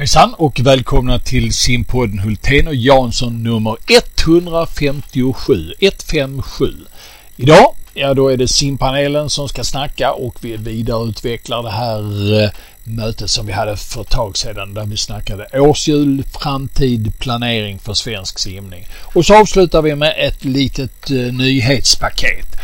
Hejsan och välkomna till simpodden Hultén och Jansson nummer 157. 157. Idag, ja då är det simpanelen som ska snacka och vi vidareutvecklar det här eh, mötet som vi hade för ett tag sedan där vi snackade årshjul, framtid, planering för svensk simning. Och så avslutar vi med ett litet eh, nyhetspaket.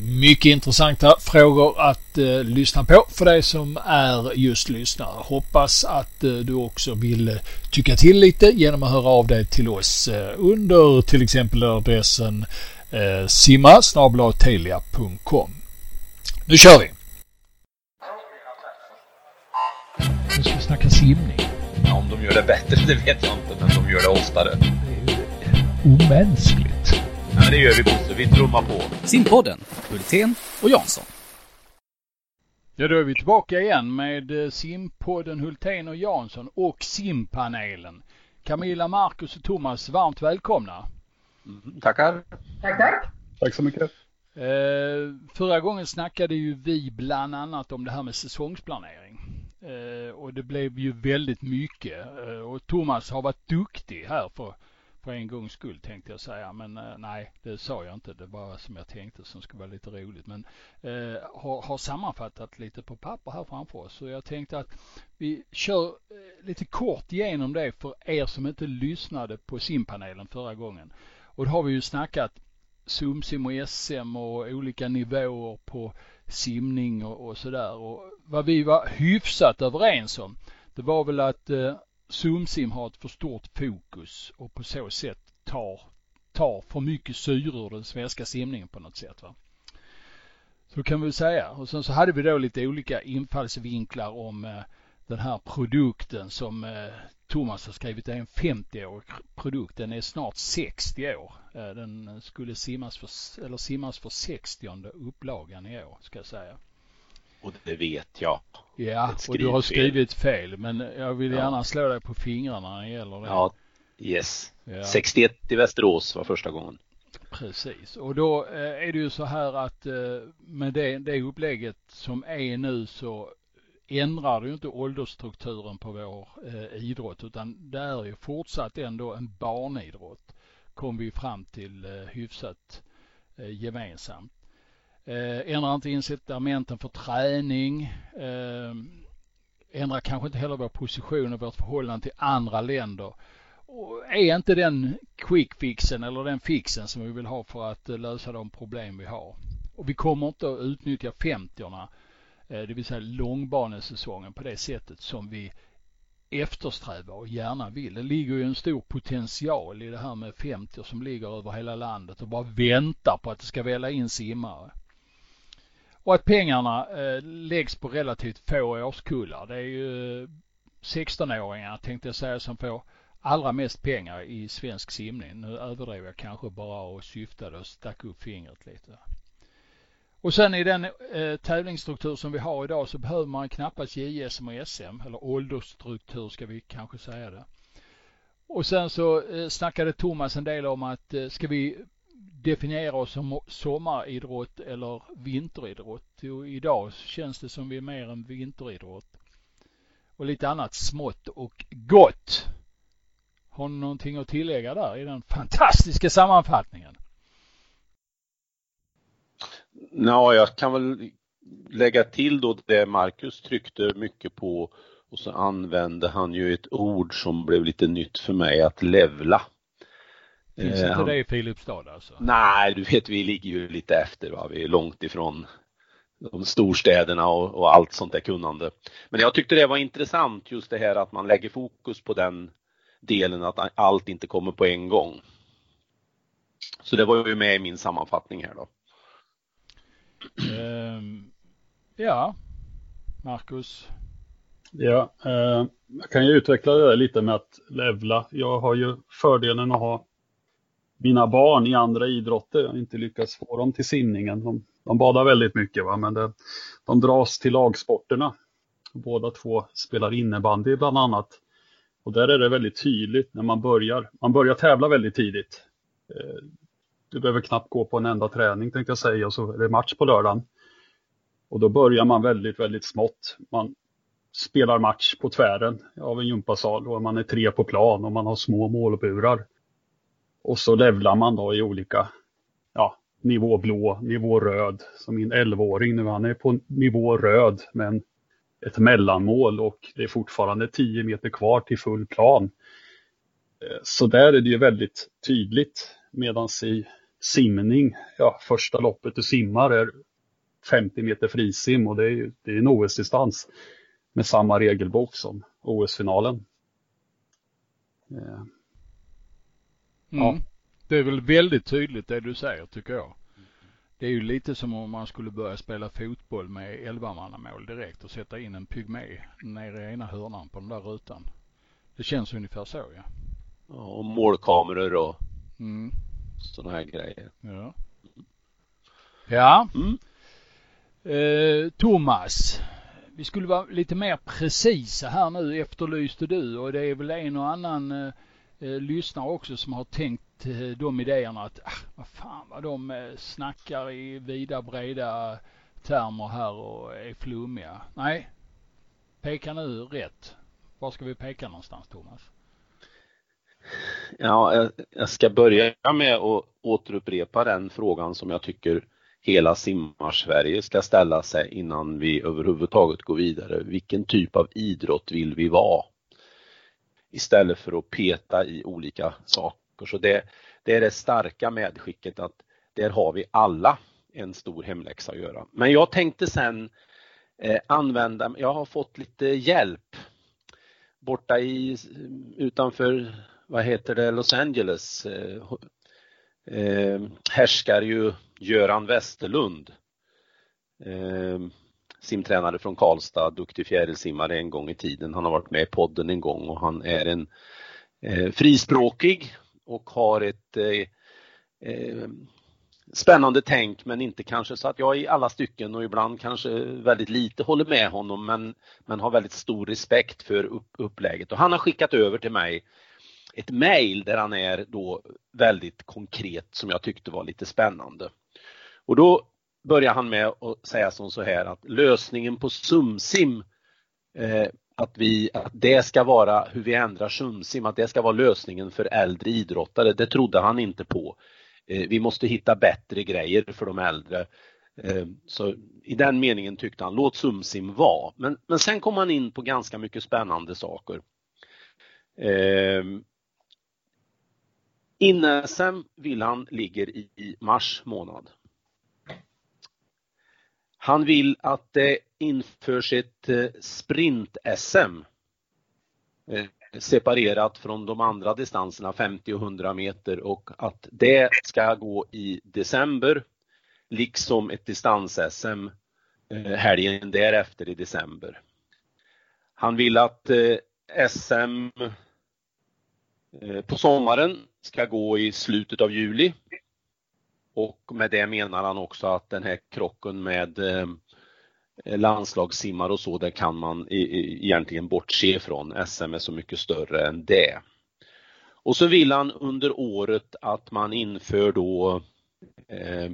Mycket intressanta frågor att eh, lyssna på för dig som är just lyssnare. Hoppas att eh, du också vill eh, tycka till lite genom att höra av dig till oss eh, under till exempel adressen eh, simma Nu kör vi! Nu ska vi snacka simning. Ja, om de gör det bättre det vet jag inte, men de gör det oftare. Det är ju omänskligt. Ja, det gör vi Bosse. Vi trummar på. Simpodden, Hultén och Jansson. Ja, då är vi tillbaka igen med eh, Simpodden Hultén och Jansson och Simpanelen. Camilla, Marcus och Thomas, varmt välkomna. Mm, tackar. Tack, tack. Tack så mycket. Eh, förra gången snackade ju vi bland annat om det här med säsongsplanering. Eh, och det blev ju väldigt mycket. Eh, och Thomas har varit duktig här för för en gångs skull tänkte jag säga. Men eh, nej, det sa jag inte. Det var som jag tänkte som skulle vara lite roligt. Men eh, har, har sammanfattat lite på papper här framför oss. Så jag tänkte att vi kör eh, lite kort igenom det för er som inte lyssnade på simpanelen förra gången. Och då har vi ju snackat SumSim och SM och olika nivåer på simning och, och sådär. Och vad vi var hyfsat överens om det var väl att eh, SumSim har ett för stort fokus och på så sätt tar, tar för mycket syre ur den svenska simningen på något sätt. Va? Så kan vi säga. Och sen så hade vi då lite olika infallsvinklar om eh, den här produkten som eh, Thomas har skrivit. Det är en 50-årig produkt. Den är snart 60 år. Eh, den skulle simmas för, eller simmas för 60 upplagan i år ska jag säga. Och det vet jag. Ja, och du har skrivit fel. Men jag vill gärna ja. slå dig på fingrarna när det gäller det. Ja, yes. Ja. 61 i Västerås var första gången. Precis, och då eh, är det ju så här att eh, med det, det upplägget som är nu så ändrar det ju inte åldersstrukturen på vår eh, idrott utan det är ju fortsatt ändå en barnidrott. Kom vi fram till hyfsat gemensamt. Eh, ändrar inte incitamenten för träning. Eh, ändrar kanske inte heller vår position och vårt förhållande till andra länder. Och är inte den quick fixen eller den fixen som vi vill ha för att eh, lösa de problem vi har. Och vi kommer inte att utnyttja 50orna, eh, det vill säga långbanesäsongen på det sättet som vi eftersträvar och gärna vill. Det ligger ju en stor potential i det här med 50 som ligger över hela landet och bara väntar på att det ska välla in simmare. Och att pengarna eh, läggs på relativt få årskullar. Det är ju 16-åringar tänkte jag säga som får allra mest pengar i svensk simning. Nu överdrev jag kanske bara och syftade och stack upp fingret lite. Och sen i den eh, tävlingsstruktur som vi har idag så behöver man knappast JSM och SM eller åldersstruktur ska vi kanske säga det. Och sen så eh, snackade Thomas en del om att eh, ska vi definiera oss som sommaridrott eller vinteridrott. Och idag känns det som vi är mer en vinteridrott. Och lite annat smått och gott. Har ni någonting att tillägga där i den fantastiska sammanfattningen? Ja, jag kan väl lägga till då det Marcus tryckte mycket på och så använde han ju ett ord som blev lite nytt för mig, att levla. Finns inte eh, det i Filipstad alltså? Nej, du vet vi ligger ju lite efter. Va? Vi är långt ifrån de storstäderna och, och, allt sånt där kunnande. Men jag tyckte det var intressant just det här att man lägger fokus på den delen att allt inte kommer på en gång. Så det var ju med i min sammanfattning här då. Um, ja, Marcus. Ja, eh, jag kan ju utveckla det lite med att levla. Jag har ju fördelen att ha mina barn i andra idrotter. Jag har inte lyckats få dem till simningen. De, de badar väldigt mycket va? men det, de dras till lagsporterna. Båda två spelar innebandy bland annat. Och där är det väldigt tydligt när man börjar. Man börjar tävla väldigt tidigt. Eh, du behöver knappt gå på en enda träning tänkte jag säga och så är det match på lördagen. Och då börjar man väldigt, väldigt smått. Man spelar match på tvären av en gympasal och man är tre på plan och man har små målburar. Och så levlar man då i olika ja, nivå blå, nivå röd. Som min 11-åring nu, han är på nivå röd men ett mellanmål och det är fortfarande 10 meter kvar till full plan. Eh, så där är det ju väldigt tydligt medan i simning, ja första loppet du simmar är 50 meter frisim och det är ju det är en OS-distans med samma regelbok som OS-finalen. Eh, Eh, ja. Mm. Det är väl väldigt tydligt det du säger tycker jag. Det är ju lite som om man skulle börja spela fotboll med 11-mannamål direkt och sätta in en pygmé nere i ena hörnan på den där rutan. Det känns ungefär så ja. Ja, och målkameror och mm. sådana här grejer. Ja. Ja. Mm. Eh, Thomas, vi skulle vara lite mer precisa här nu efterlyste du och det är väl en och annan eh, eh lyssnare också som har tänkt eh, de idéerna att ah, vad fan vad de eh, snackar i vida breda termer här och är flummiga. Nej, peka nu rätt. Var ska vi peka någonstans Thomas? Ja, jag ska börja med att återupprepa den frågan som jag tycker hela simmar-Sverige ska ställa sig innan vi överhuvudtaget går vidare. Vilken typ av idrott vill vi vara? Istället för att peta i olika saker. Så det, det är det starka medskicket att där har vi alla en stor hemläxa att göra. Men jag tänkte sen eh, använda, jag har fått lite hjälp borta i, utanför, vad heter det, Los Angeles eh, eh, härskar ju Göran Westerlund. Eh, simtränare från Karlstad, duktig fjärilsimmare en gång i tiden. Han har varit med i podden en gång och han är en eh, frispråkig och har ett eh, eh, spännande tänk men inte kanske så att jag i alla stycken och ibland kanske väldigt lite håller med honom men, men har väldigt stor respekt för upp, upplägget. Och han har skickat över till mig ett mejl där han är då väldigt konkret som jag tyckte var lite spännande. Och då börjar han med att säga som så här att lösningen på SumSim eh, att, vi, att det ska vara hur vi ändrar SumSim, att det ska vara lösningen för äldre idrottare. Det trodde han inte på. Eh, vi måste hitta bättre grejer för de äldre. Eh, så i den meningen tyckte han, låt SumSim vara. Men, men sen kom han in på ganska mycket spännande saker. Eh, Inne-SM vill han ligger i mars månad. Han vill att eh, det införs ett eh, sprint-SM eh, separerat från de andra distanserna 50 och 100 meter och att det ska gå i december liksom ett distans-SM helgen därefter i december. Han vill att SM på sommaren ska gå i slutet av juli. Och med det menar han också att den här krocken med eh, landslagssimmar och så, det kan man egentligen bortse ifrån. SM är så mycket större än det. Och så vill han under året att man inför då eh,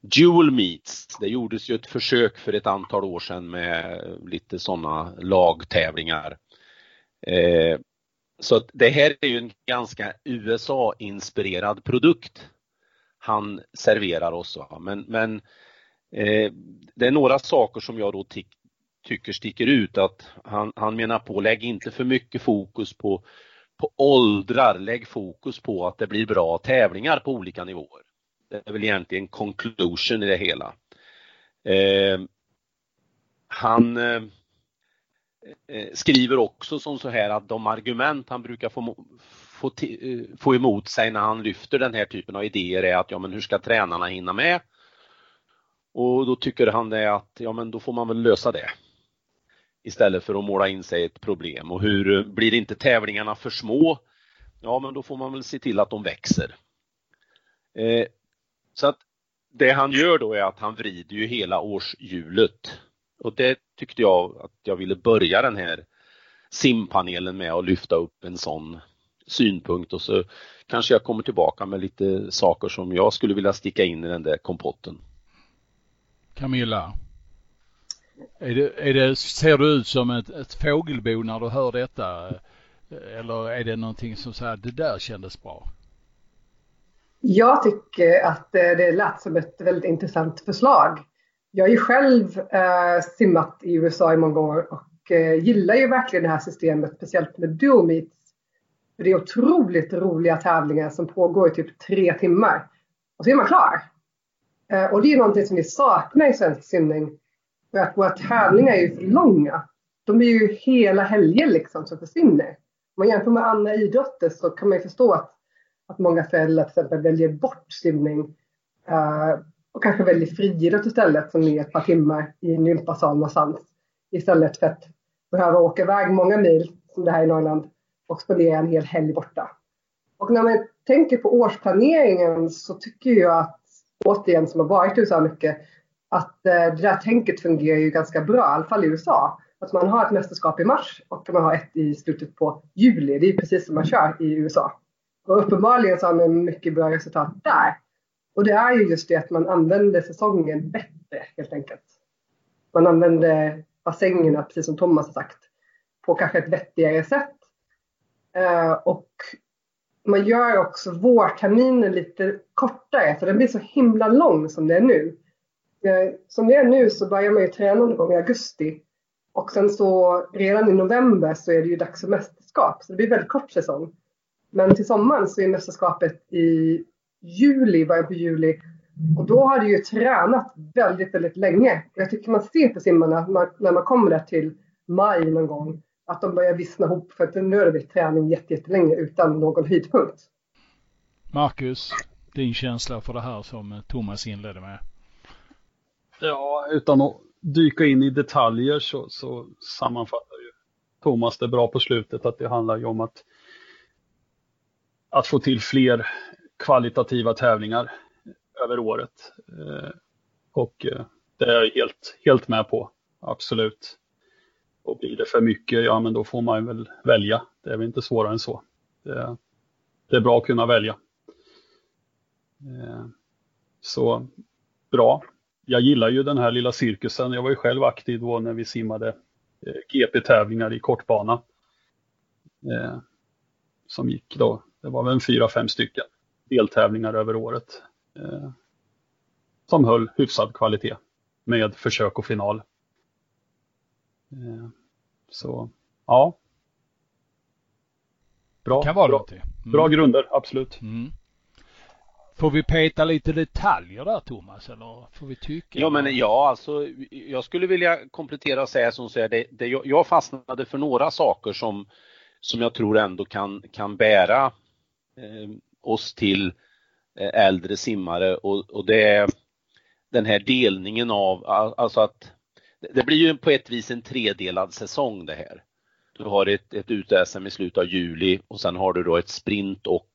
dual meets. Det gjordes ju ett försök för ett antal år sedan med lite sådana lagtävlingar. Eh, så det här är ju en ganska USA-inspirerad produkt han serverar oss. Men, men eh, det är några saker som jag då ty tycker sticker ut att han, han menar på lägg inte för mycket fokus på, på åldrar, lägg fokus på att det blir bra tävlingar på olika nivåer. Det är väl egentligen conclusion i det hela. Eh, han Eh, eh skriver också som så här att de argument han brukar få, få, eh, få emot sig när han lyfter den här typen av idéer är att ja men hur ska tränarna hinna med? Och då tycker han det att ja men då får man väl lösa det. Istället för att måla in sig ett problem och hur eh, blir inte tävlingarna för små? Ja men då får man väl se till att de växer. Eh, så att det han gör då är att han vrider ju hela årshjulet och det tyckte jag att jag ville börja den här simpanelen med att lyfta upp en sån synpunkt och så kanske jag kommer tillbaka med lite saker som jag skulle vilja sticka in i den där kompotten. Camilla? Är det, är det, ser du ut som ett, ett fågelbo när du hör detta? Eller är det någonting som säger det där kändes bra? Jag tycker att det lät som ett väldigt intressant förslag. Jag har ju själv eh, simmat i USA i många år och eh, gillar ju verkligen det här systemet, speciellt med dual meets. För det är otroligt roliga tävlingar som pågår i typ tre timmar. Och så är man klar. Eh, och det är någonting som vi saknar i svensk simning. För att våra tävlingar är ju för långa. De är ju hela helger liksom som försvinner. Om man jämför med andra idrotter så kan man ju förstå att, att många föräldrar till exempel väljer bort simning. Uh, och kanske väljer friidrott istället som är ett par timmar i en gympasal någonstans. Istället för att behöva åka iväg många mil, som det här i Norrland, och spendera en hel helg borta. Och när man tänker på årsplaneringen så tycker jag att, återigen som har varit i USA mycket, att eh, det där tänket fungerar ju ganska bra, i alla fall i USA. Att man har ett mästerskap i mars och man har ett i slutet på juli. Det är precis som man kör i USA. Och uppenbarligen så har man mycket bra resultat där. Och det är ju just det att man använder säsongen bättre helt enkelt. Man använder bassängerna, precis som Thomas har sagt, på kanske ett vettigare sätt. Eh, och man gör också vårterminen lite kortare, för den blir så himla lång som det är nu. Eh, som det är nu så börjar man ju träna någon gång i augusti. Och sen så redan i november så är det ju dags för mästerskap, så det blir väldigt kort säsong. Men till sommaren så är mästerskapet i juli, början på juli. Och då har du ju tränat väldigt, väldigt länge. Och jag tycker man ser på simmarna när man kommer där till maj någon gång att de börjar vissna ihop för att nu har det blivit träning jättelänge utan någon höjdpunkt. Marcus, din känsla för det här som Thomas inledde med? Ja, utan att dyka in i detaljer så, så sammanfattar ju Thomas det bra på slutet att det handlar ju om att att få till fler kvalitativa tävlingar över året. Eh, och eh, det är jag helt, helt med på, absolut. Och blir det för mycket, ja men då får man väl välja. Det är väl inte svårare än så. Det, det är bra att kunna välja. Eh, så bra. Jag gillar ju den här lilla cirkusen. Jag var ju själv aktiv då när vi simmade eh, GP-tävlingar i kortbana. Eh, som gick då, det var väl en fyra, fem stycken deltävlingar över året. Som höll hyfsad kvalitet med försök och final. Eh, så ja. Bra, kan vara bra, mm. bra grunder, absolut. Mm. Får vi peta lite detaljer där Thomas eller får vi tycka? Ja men ja alltså jag skulle vilja komplettera och säga som så här, det, det, jag fastnade för några saker som, som jag tror ändå kan, kan bära eh, oss till eh, äldre simmare och, och det är den här delningen av, alltså att det blir ju på ett vis en tredelad säsong det här. Du har ett, ett ute-SM i slutet av juli och sen har du då ett sprint och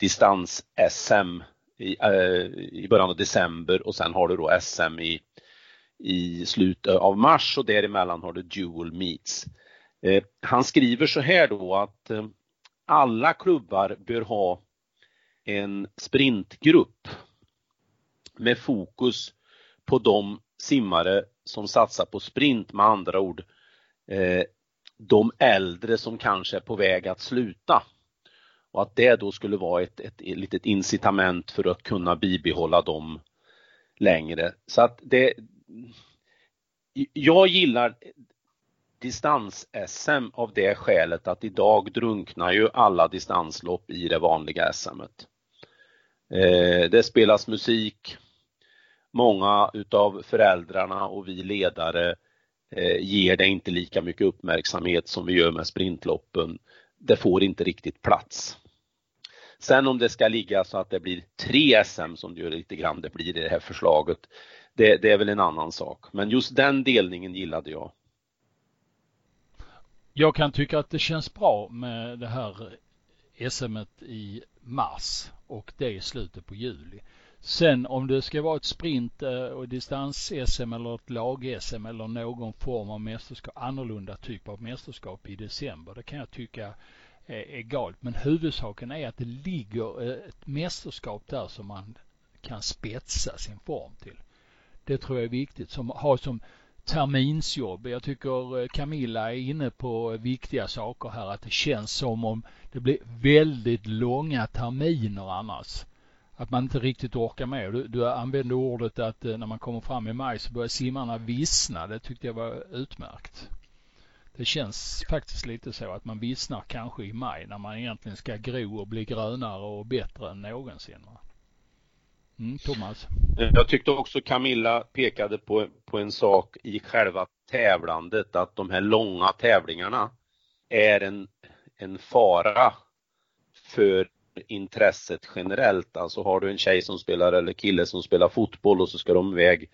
distans-SM i, äh, i början av december och sen har du då SM i, i slutet av mars och däremellan har du dual meets. Eh, han skriver så här då att eh, alla klubbar bör ha en sprintgrupp med fokus på de simmare som satsar på sprint, med andra ord eh, de äldre som kanske är på väg att sluta. Och att det då skulle vara ett, ett, ett litet incitament för att kunna bibehålla dem längre. Så att det jag gillar distans-SM av det skälet att idag drunknar ju alla distanslopp i det vanliga SMet. Eh, det spelas musik. Många utav föräldrarna och vi ledare eh, ger det inte lika mycket uppmärksamhet som vi gör med sprintloppen. Det får inte riktigt plats. Sen om det ska ligga så att det blir tre SM som det gör lite grann det blir i det här förslaget, det, det är väl en annan sak. Men just den delningen gillade jag. Jag kan tycka att det känns bra med det här SM i mars och det i slutet på juli. Sen om det ska vara ett sprint eh, och distans-SM eller ett lag-SM eller någon form av mästerskap, annorlunda typ av mästerskap i december, det kan jag tycka är egalt. Men huvudsaken är att det ligger eh, ett mästerskap där som man kan spetsa sin form till. Det tror jag är viktigt. Som har som terminsjobb. Jag tycker eh, Camilla är inne på viktiga saker här. Att det känns som om det blir väldigt långa terminer annars. Att man inte riktigt orkar med. Du, du använde ordet att eh, när man kommer fram i maj så börjar simmarna vissna. Det tyckte jag var utmärkt. Det känns faktiskt lite så att man vissnar kanske i maj när man egentligen ska gro och bli grönare och bättre än någonsin. Mm, Thomas? Jag tyckte också Camilla pekade på, på en sak i själva tävlandet, att de här långa tävlingarna är en, en fara för intresset generellt. Alltså har du en tjej som spelar eller kille som spelar fotboll och så ska de iväg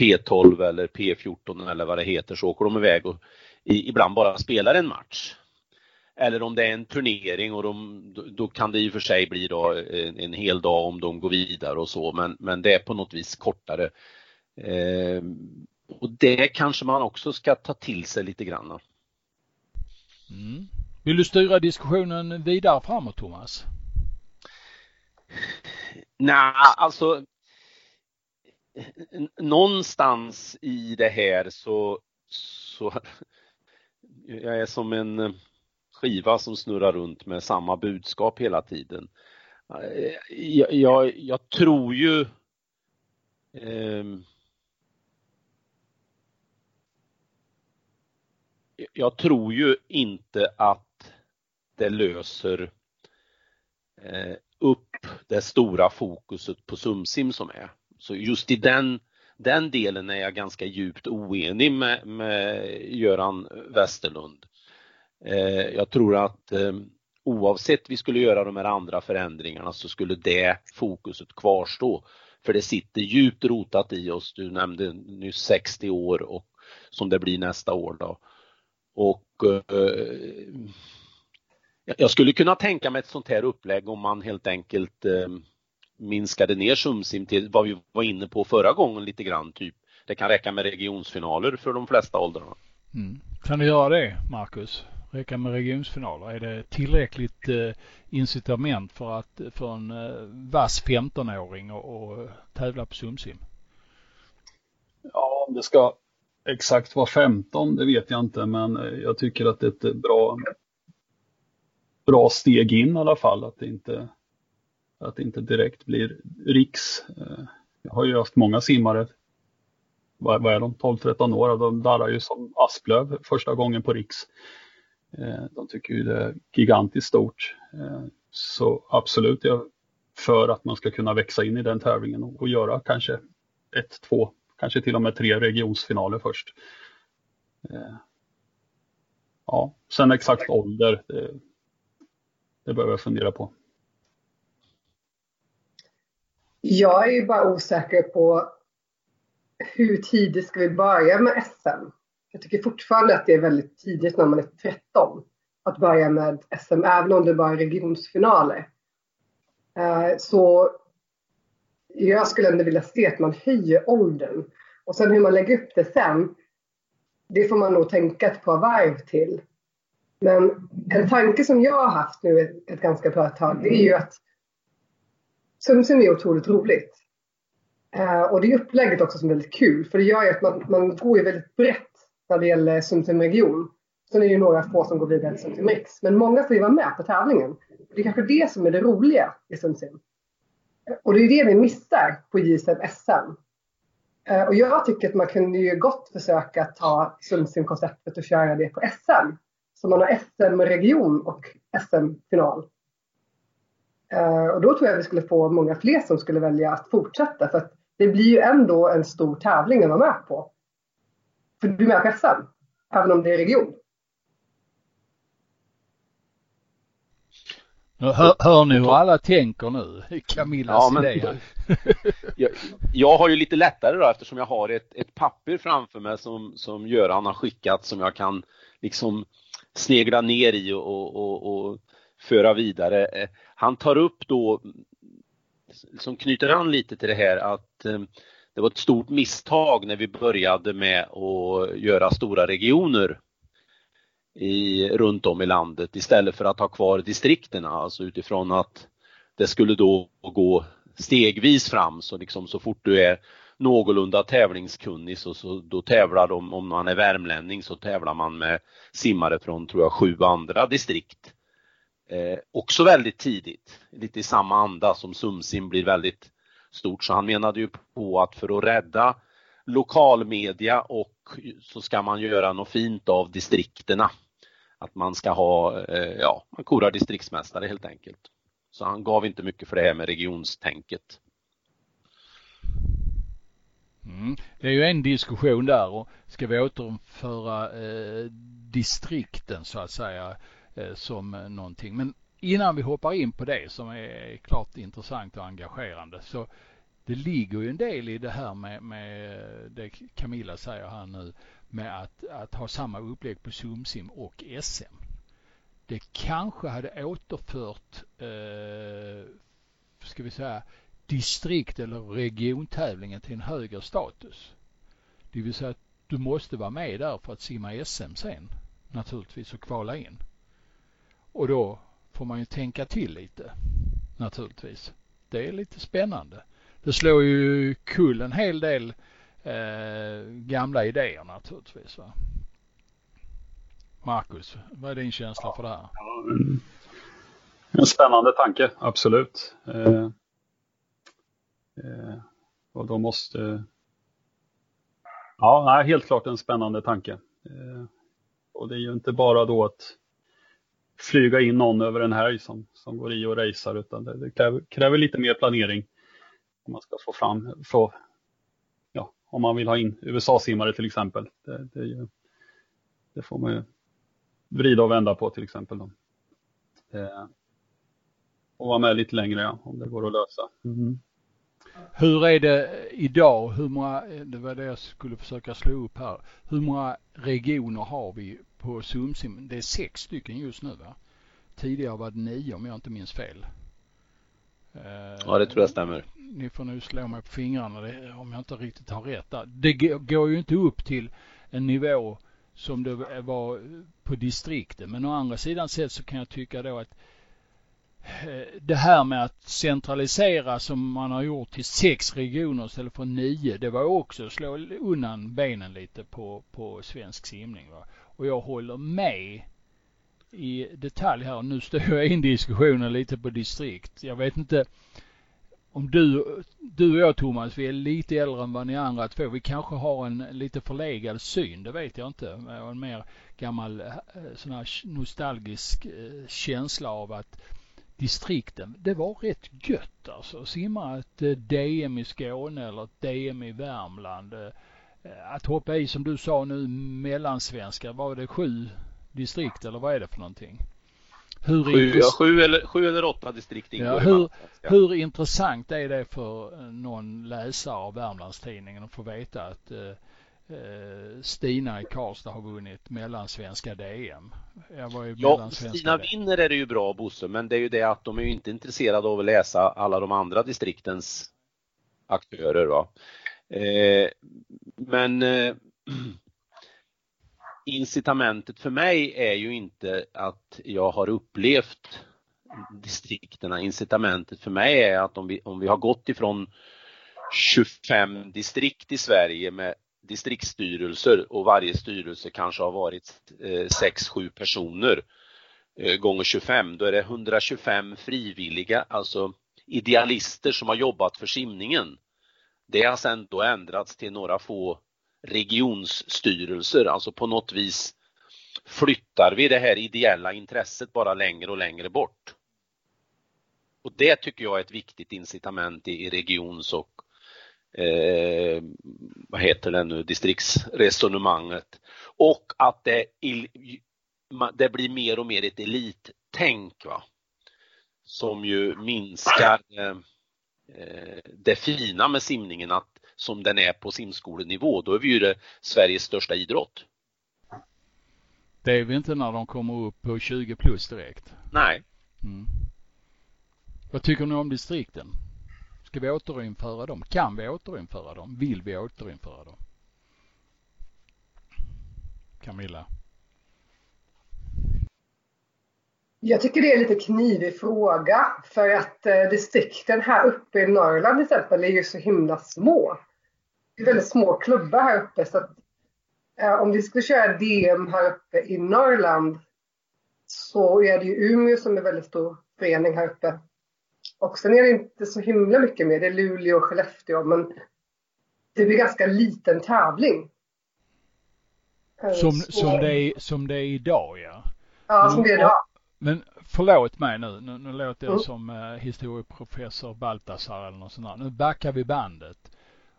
P12 eller P14 eller vad det heter så åker de iväg och ibland bara spelar en match. Eller om det är en turnering och de, då kan det i och för sig bli då en, en hel dag om de går vidare och så men, men det är på något vis kortare. Eh, och det kanske man också ska ta till sig lite grann. Mm. Vill du styra diskussionen vidare framåt Thomas? Nej, alltså någonstans i det här så, så jag är som en eh, skiva som snurrar runt med samma budskap hela tiden. Eh, jag, jag, jag tror ju eh, Jag tror ju inte att det löser eh, upp det stora fokuset på SumSim som är. Så just i den, den delen är jag ganska djupt oenig med, med Göran Westerlund. Eh, jag tror att eh, oavsett vi skulle göra de här andra förändringarna så skulle det fokuset kvarstå. För det sitter djupt rotat i oss. Du nämnde nyss 60 år och som det blir nästa år då. Och eh, jag skulle kunna tänka mig ett sånt här upplägg om man helt enkelt eh, minskade ner Sumsim till vad vi var inne på förra gången lite grann. Typ det kan räcka med regionsfinaler för de flesta åldrarna. Mm. Kan du göra det, Marcus? räcka med regionsfinaler? Är det tillräckligt eh, incitament för att för en eh, vass 15-åring att tävla på SumSim? Ja, om det ska exakt vara 15, det vet jag inte, men eh, jag tycker att det är ett bra, bra steg in i alla fall, att det inte, att det inte direkt blir riks. Eh, jag har ju haft många simmare, vad, vad är de, 12-13 år, och de darrar ju som Asplöv första gången på riks. Eh, de tycker ju det är gigantiskt stort. Eh, så absolut, jag för att man ska kunna växa in i den tävlingen och göra kanske ett, två, kanske till och med tre regionsfinaler först. Ja, sen exakt ålder, det, behöver jag fundera på. Jag är ju bara osäker på hur tidigt ska vi börja med SM? jag tycker fortfarande att det är väldigt tidigt när man är 13 att börja med SM, även om det bara är regionsfinaler. Eh, så jag skulle ändå vilja se att man höjer åldern. Och sen hur man lägger upp det sen, det får man nog tänka ett par varv till. Men en tanke som jag har haft nu ett, ett ganska bra tag, det är ju att Sumsum är otroligt roligt. Eh, och det är upplägget också som är väldigt kul, för det gör ju att man, man går ju väldigt brett när det gäller Sumsim region. Sen är det ju några få som går vidare till Sumsim Riks. Men många får ju vara med på tävlingen. Det är kanske det som är det roliga i Sumsim. Och det är det vi missar på JSM SM. Eh, och jag tycker att man kunde ju gott försöka ta Sumsim-konceptet och köra det på SM. Så man har SM-region och SM-final. Eh, och då tror jag vi skulle få många fler som skulle välja att fortsätta. För att det blir ju ändå en stor tävling att vara med på. För du är med på SM, även om det är region. Hör, hör ni hur alla tänker nu? Camillas ja, men, idéer. jag, jag, har ju lite lättare då eftersom jag har ett, ett papper framför mig som, som Göran har skickat som jag kan liksom snegla ner i och, och, och, och föra vidare. Eh, han tar upp då, som knyter an lite till det här att eh, det var ett stort misstag när vi började med att göra stora regioner i, runt om i landet istället för att ha kvar distrikterna, alltså utifrån att det skulle då gå stegvis fram så liksom så fort du är någorlunda tävlingskunnig så, så då tävlar de, om man är värmlänning så tävlar man med simmare från tror jag sju andra distrikt. Eh, också väldigt tidigt, lite i samma anda som Sumsim blir väldigt stort. Så han menade ju på att för att rädda lokalmedia och så ska man göra något fint av distrikterna. Att man ska ha, eh, ja, man korar distriktsmästare helt enkelt. Så han gav inte mycket för det här med regionstänket. Mm. Det är ju en diskussion där och ska vi återföra eh, distrikten så att säga eh, som eh, någonting. Men innan vi hoppar in på det som är klart intressant och engagerande så det ligger ju en del i det här med, med det Camilla säger här nu med att, att ha samma upplägg på Sumsim och SM. Det kanske hade återfört, eh, ska vi säga, distrikt eller regiontävlingen till en högre status. Det vill säga att du måste vara med där för att simma SM sen naturligtvis och kvala in. Och då får man ju tänka till lite naturligtvis. Det är lite spännande. Det slår ju kull en hel del eh, gamla idéer naturligtvis. Va? Marcus, vad är din känsla för det här? En spännande tanke, absolut. Eh, Eh, och då måste... Ja, nej, helt klart en spännande tanke. Eh, och det är ju inte bara då att flyga in någon över en helg som, som går i och racear utan det, det kräver, kräver, lite mer planering om man ska få fram, få, ja, om man vill ha in USA-simmare till exempel. Det, det, det, får man ju vrida och vända på till exempel. Då. Eh, och vara med lite längre ja, om det går att lösa. Mm. Hur är det idag? Hur många, det var det jag skulle försöka slå upp här. Hur många regioner har vi på Sumsim? Det är sex stycken just nu va? Tidigare var det nio om jag inte minns fel. Ja, det tror jag stämmer. Ni får nu slå mig på fingrarna om jag inte riktigt har rätt där. Det går ju inte upp till en nivå som det var på distrikten. Men å andra sidan sett så kan jag tycka då att eh, Eh, det här med att centralisera som man har gjort till sex regioner istället för nio, det var också att slå undan benen lite på, på svensk simning. Va? Och jag håller med i detalj här. Nu står jag in diskussionen lite på distrikt. Jag vet inte om du, du och jag Thomas, vi är lite äldre än vad ni andra två. Vi kanske har en lite förlegad syn, det vet jag inte. En mer gammal eh, sån här nostalgisk eh, känsla av att distrikten, det var rätt gött alltså. Simma ett eh, DM i Skåne eller ett DM i Värmland. Att hoppa i som du sa nu mellansvenska, var det sju distrikt eller vad är det för någonting? Hur sju, ja, sju, eller, sju eller åtta distrikt ingår ja, hur, hur intressant är det för någon läsare av Värmlandstidningen att få veta att eh, eh Stina i Karlstad har vunnit mellansvenska DM. Ja, Stina DM. vinner är det ju bra Bosse, men det är ju det att de är ju inte intresserade av att läsa alla de andra distriktens aktörer. Va? Eh, men eh, incitamentet för mig är ju inte att jag har upplevt distrikterna. Incitamentet för mig är att om vi, om vi har gått ifrån 25 distrikt i Sverige med distriktsstyrelser och varje styrelse kanske har varit eh, 6-7 personer eh, gånger 25, då är det 125 frivilliga, alltså idealister som har jobbat för simningen. Det har sedan då ändrats till några få regionsstyrelser, alltså på något vis flyttar vi det här ideella intresset bara längre och längre bort. Och det tycker jag är ett viktigt incitament i, i regions och eh, vad heter det nu, distriktsresonemanget. Och att det, det blir mer och mer ett elittänk va? som ju minskar eh, det fina med simningen att som den är på simskolenivå, då är vi ju det Sveriges största idrott. Det är vi inte när de kommer upp på 20 plus direkt. Nej. Mm. Vad tycker ni om distrikten? Ska vi återinföra dem? Kan vi återinföra dem? Vill vi återinföra dem? Camilla? Jag tycker det är en lite knivig fråga för att eh, distrikten här uppe i Norrland till exempel är ju så himla små. det är väldigt små klubbar här uppe så att eh, om vi skulle köra DM här uppe i Norrland så är det ju Umeå som är väldigt stor förening här uppe. Och sen är det inte så himla mycket mer. Det är Luleå och Skellefteå men det blir ganska liten tävling. Eh, som, så... som, det är, som det är idag ja. Ja, som det är idag. Men förlåt mig nu, nu, nu låter jag mm. som eh, historieprofessor Baltasar eller något sånt där. Nu backar vi bandet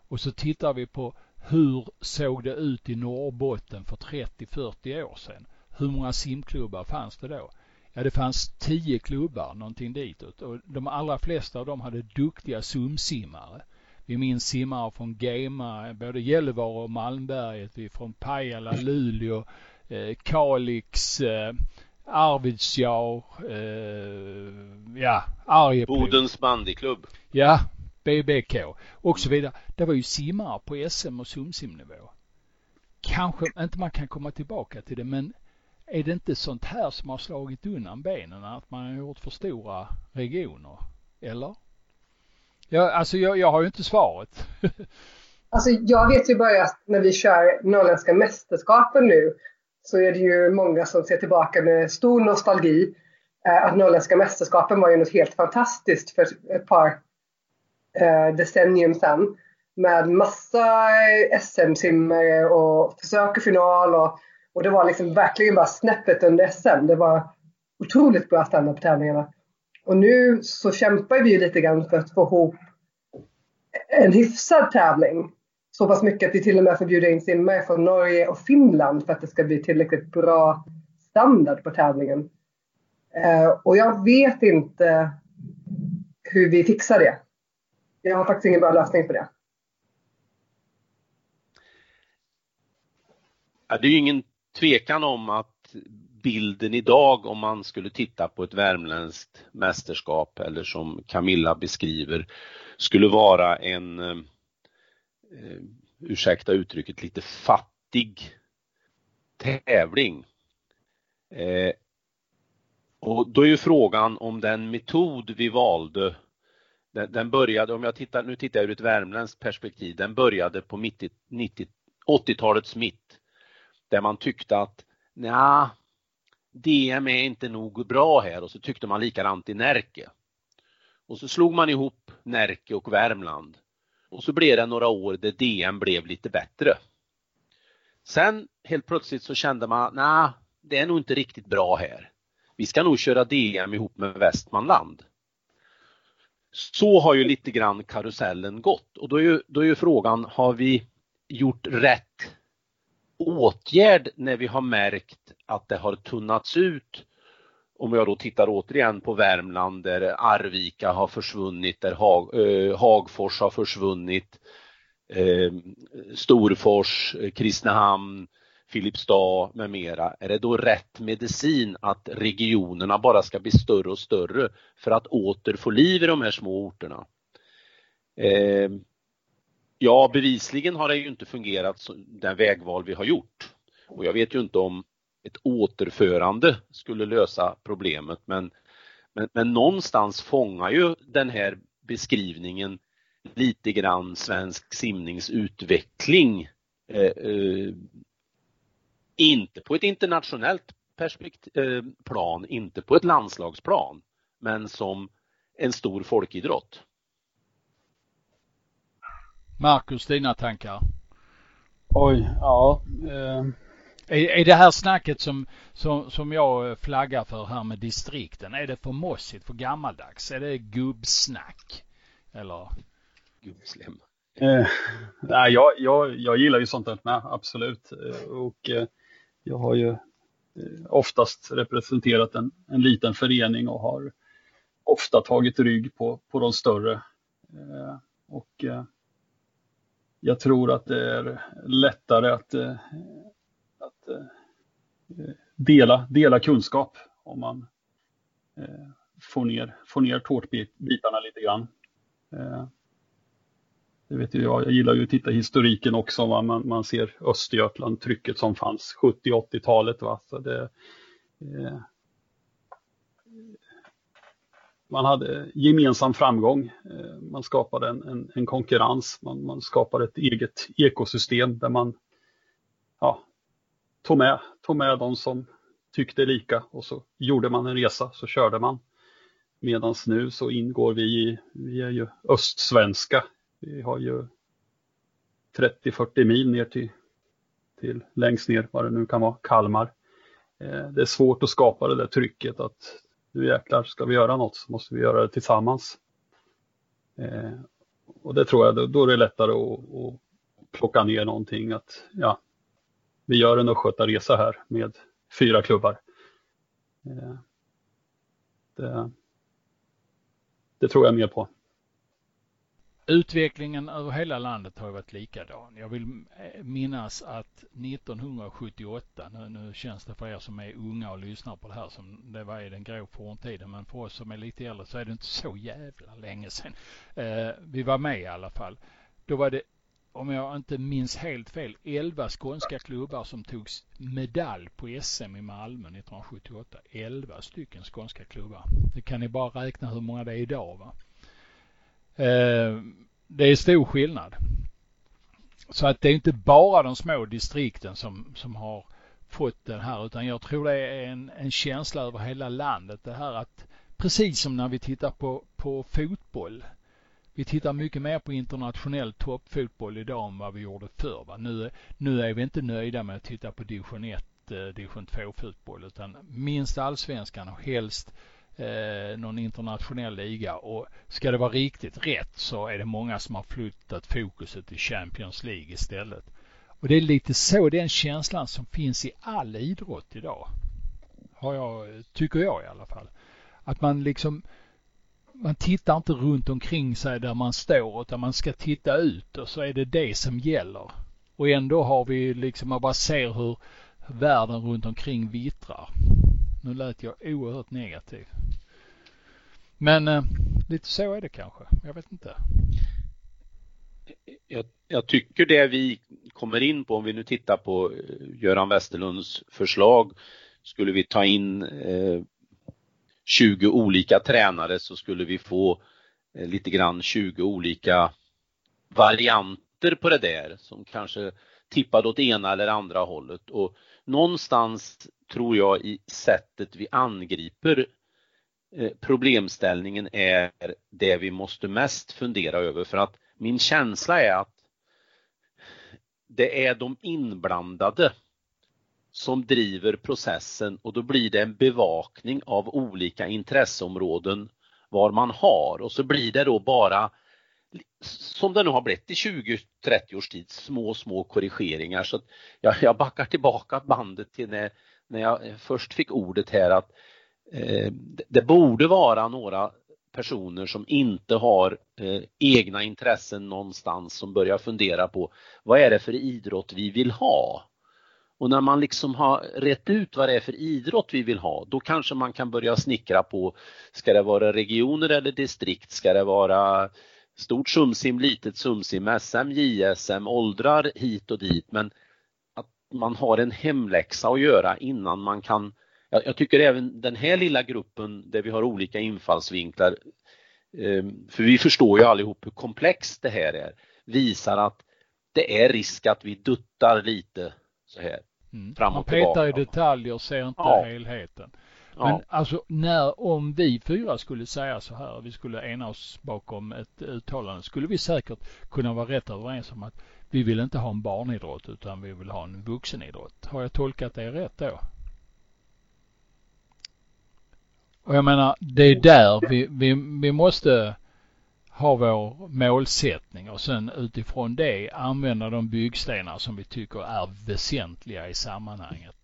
och så tittar vi på hur såg det ut i Norrbotten för 30-40 år sedan? Hur många simklubbar fanns det då? Ja, det fanns tio klubbar, någonting ditåt. Och de allra flesta av dem hade duktiga sumsimmare. Vi minns simmare från Gema, både Gällivare och Malmberget, vi från Pajala, Luleå, eh, Kalix, eh, Arvidsjaur, eh, ja, Arjeplog. Bodens bandyklubb. Ja, BBK och så vidare. Det var ju simmare på SM och sumsimnivå. Kanske inte man kan komma tillbaka till det men är det inte sånt här som har slagit undan benen att man har gjort för stora regioner? Eller? Ja, alltså jag, jag har ju inte svaret. alltså jag vet ju bara att när vi kör Norrländska mästerskapen nu så är det ju många som ser tillbaka med stor nostalgi. Eh, att Norrländska mästerskapen var ju något helt fantastiskt för ett par eh, decennium sedan. Med massa eh, SM-simmare och försök och final och, och det var liksom verkligen bara snäppet under SM. Det var otroligt bra standard på tävlingarna. Och nu så kämpar vi lite grann för att få ihop en hyfsad tävling. Så pass mycket att vi till och med får bjuda in simmare från Norge och Finland för att det ska bli tillräckligt bra standard på tävlingen. Eh, och jag vet inte hur vi fixar det. Jag har faktiskt ingen bra lösning på det. Ja, det är ju ingen tvekan om att bilden idag om man skulle titta på ett värmländskt mästerskap eller som Camilla beskriver skulle vara en, eh, eh, ursäkta uttrycket, lite fattig tävling. Eh, och då är ju frågan om den metod vi valde, den, den började, om jag tittar, nu tittar jag ur ett värmländskt perspektiv, den började på 80-talets mitt. Där man tyckte att, nja, DM är inte nog bra här och så tyckte man likadant i Närke. Och så slog man ihop Närke och Värmland. Och så blev det några år där DM blev lite bättre. Sen helt plötsligt så kände man, nej, det är nog inte riktigt bra här. Vi ska nog köra DM ihop med Västmanland. Så har ju lite grann karusellen gått och då är ju, då är ju frågan, har vi gjort rätt åtgärd när vi har märkt att det har tunnats ut om jag då tittar återigen på Värmland där Arvika har försvunnit, där Hag, eh, Hagfors har försvunnit, eh, Storfors, Kristinehamn, Filipstad med mera. Är det då rätt medicin att regionerna bara ska bli större och större för att åter få liv i de här små orterna? Eh, ja, bevisligen har det ju inte fungerat den vägval vi har gjort. Och jag vet ju inte om ett återförande skulle lösa problemet men, men, men någonstans fångar ju den här beskrivningen lite grann svensk simningsutveckling. Eh, eh, inte på ett internationellt perspektiv, eh, plan, inte på ett landslagsplan, men som en stor folkidrott. Marcus, dina tankar? Oj, ja. Eh, är, är det här snacket som, som, som jag flaggar för här med distrikten, är det för mossigt, för gammaldags? Är det gubbsnack? Eller? Gubbslem. Eh, nej, jag, jag, jag gillar ju sånt där med, absolut. Eh, och eh, jag har ju eh, oftast representerat en, en liten förening och har ofta tagit rygg på, på de större. Eh, och eh, jag tror att det är lättare att eh, att eh, dela, dela kunskap om man eh, får ner, får ner tårtbitarna lite grann. Det vet jag, jag gillar ju att titta historiken också, va? Man, man ser Östergötland, trycket som fanns 70-80-talet. Va? Så det, eh, man hade gemensam framgång. Eh, man skapade en, en, en konkurrens, man, man, skapade ett eget ekosystem där man ja, tog, med, tog med de som tyckte lika och så gjorde man en resa, så körde man. Medan nu så ingår vi i, vi är ju östsvenska. Vi har ju 30-40 mil ner till, till längst ner, vad det nu kan vara, Kalmar. Eh, det är svårt att skapa det där trycket att nu jäklar, ska vi göra något så måste vi göra det tillsammans. Eh, och det tror jag, då är det lättare att, att plocka ner någonting att ja, vi gör en östgötaresa här med fyra klubbar. Eh, det, det tror jag mer på. Utvecklingen över hela landet har varit likadan. Jag vill eh, minnas att 1978, nu, nu känns det för er som är unga och lyssnar på det här som det var i den grå forntiden, men för oss som är lite äldre så är det inte så jävla länge sedan. Eh, vi var med i alla fall. Då var det, om jag inte minns helt fel, 11 skånska klubbar som tog medalj på SM i Malmö 1978. 11 stycken skånska klubbar. Det kan ni bara räkna hur många det är idag va. Eh, det är stor skillnad. Så att det är inte bara de små distrikten som, som har fått den här utan jag tror det är en, en känsla över hela landet det här att precis som när vi tittar på, på fotboll. Vi tittar mycket mer på internationell toppfotboll idag än vad vi gjorde förr. Va? Nu, nu är vi inte nöjda med att titta på division 1, eh, division 2 fotboll utan minst allsvenskan och helst eh, någon internationell liga och ska det vara riktigt rätt så är det många som har flyttat fokuset till Champions League istället. Och det är lite så den känslan som finns i all idrott idag. Har jag, tycker jag i alla fall. Att man liksom man tittar inte runt omkring sig där man står utan man ska titta ut och så är det det som gäller. Och ändå har vi liksom, man bara ser hur världen runt omkring vittrar. Nu lät jag oerhört negativ. Men eh, lite så är det kanske. Jag vet inte. Jag, jag, tycker det vi kommer in på, om vi nu tittar på eh, Göran Westerlunds förslag, skulle vi ta in eh, 20 olika tränare så skulle vi få eh, lite grann 20 olika varianter på det där som kanske tippade åt ena eller andra hållet och någonstans tror jag i sättet vi angriper eh, problemställningen är det vi måste mest fundera över. För att min känsla är att det är de inblandade som driver processen och då blir det en bevakning av olika intresseområden var man har. Och så blir det då bara som det nu har blivit i 20-30 års tid, små, små korrigeringar. Så jag, jag backar tillbaka bandet till när, när jag först fick ordet här att eh, det borde vara några personer som inte har eh, egna intressen någonstans som börjar fundera på vad är det för idrott vi vill ha? Och när man liksom har rätt ut vad det är för idrott vi vill ha, då kanske man kan börja snickra på, ska det vara regioner eller distrikt? Ska det vara stort sumsim, litet sumsim, SM, JSM, åldrar hit och dit men att man har en hemläxa att göra innan man kan jag, jag tycker även den här lilla gruppen där vi har olika infallsvinklar ehm, för vi förstår ju allihop hur komplext det här är visar att det är risk att vi duttar lite så här mm. fram och Man petar i detaljer och ser inte ja. helheten. Men ja. alltså när, om vi fyra skulle säga så här, vi skulle ena oss bakom ett uttalande, skulle vi säkert kunna vara rätt överens om att vi vill inte ha en barnidrott utan vi vill ha en vuxenidrott. Har jag tolkat det rätt då? Och jag menar, det är där vi, vi, vi måste ha vår målsättning och sen utifrån det använda de byggstenar som vi tycker är väsentliga i sammanhanget.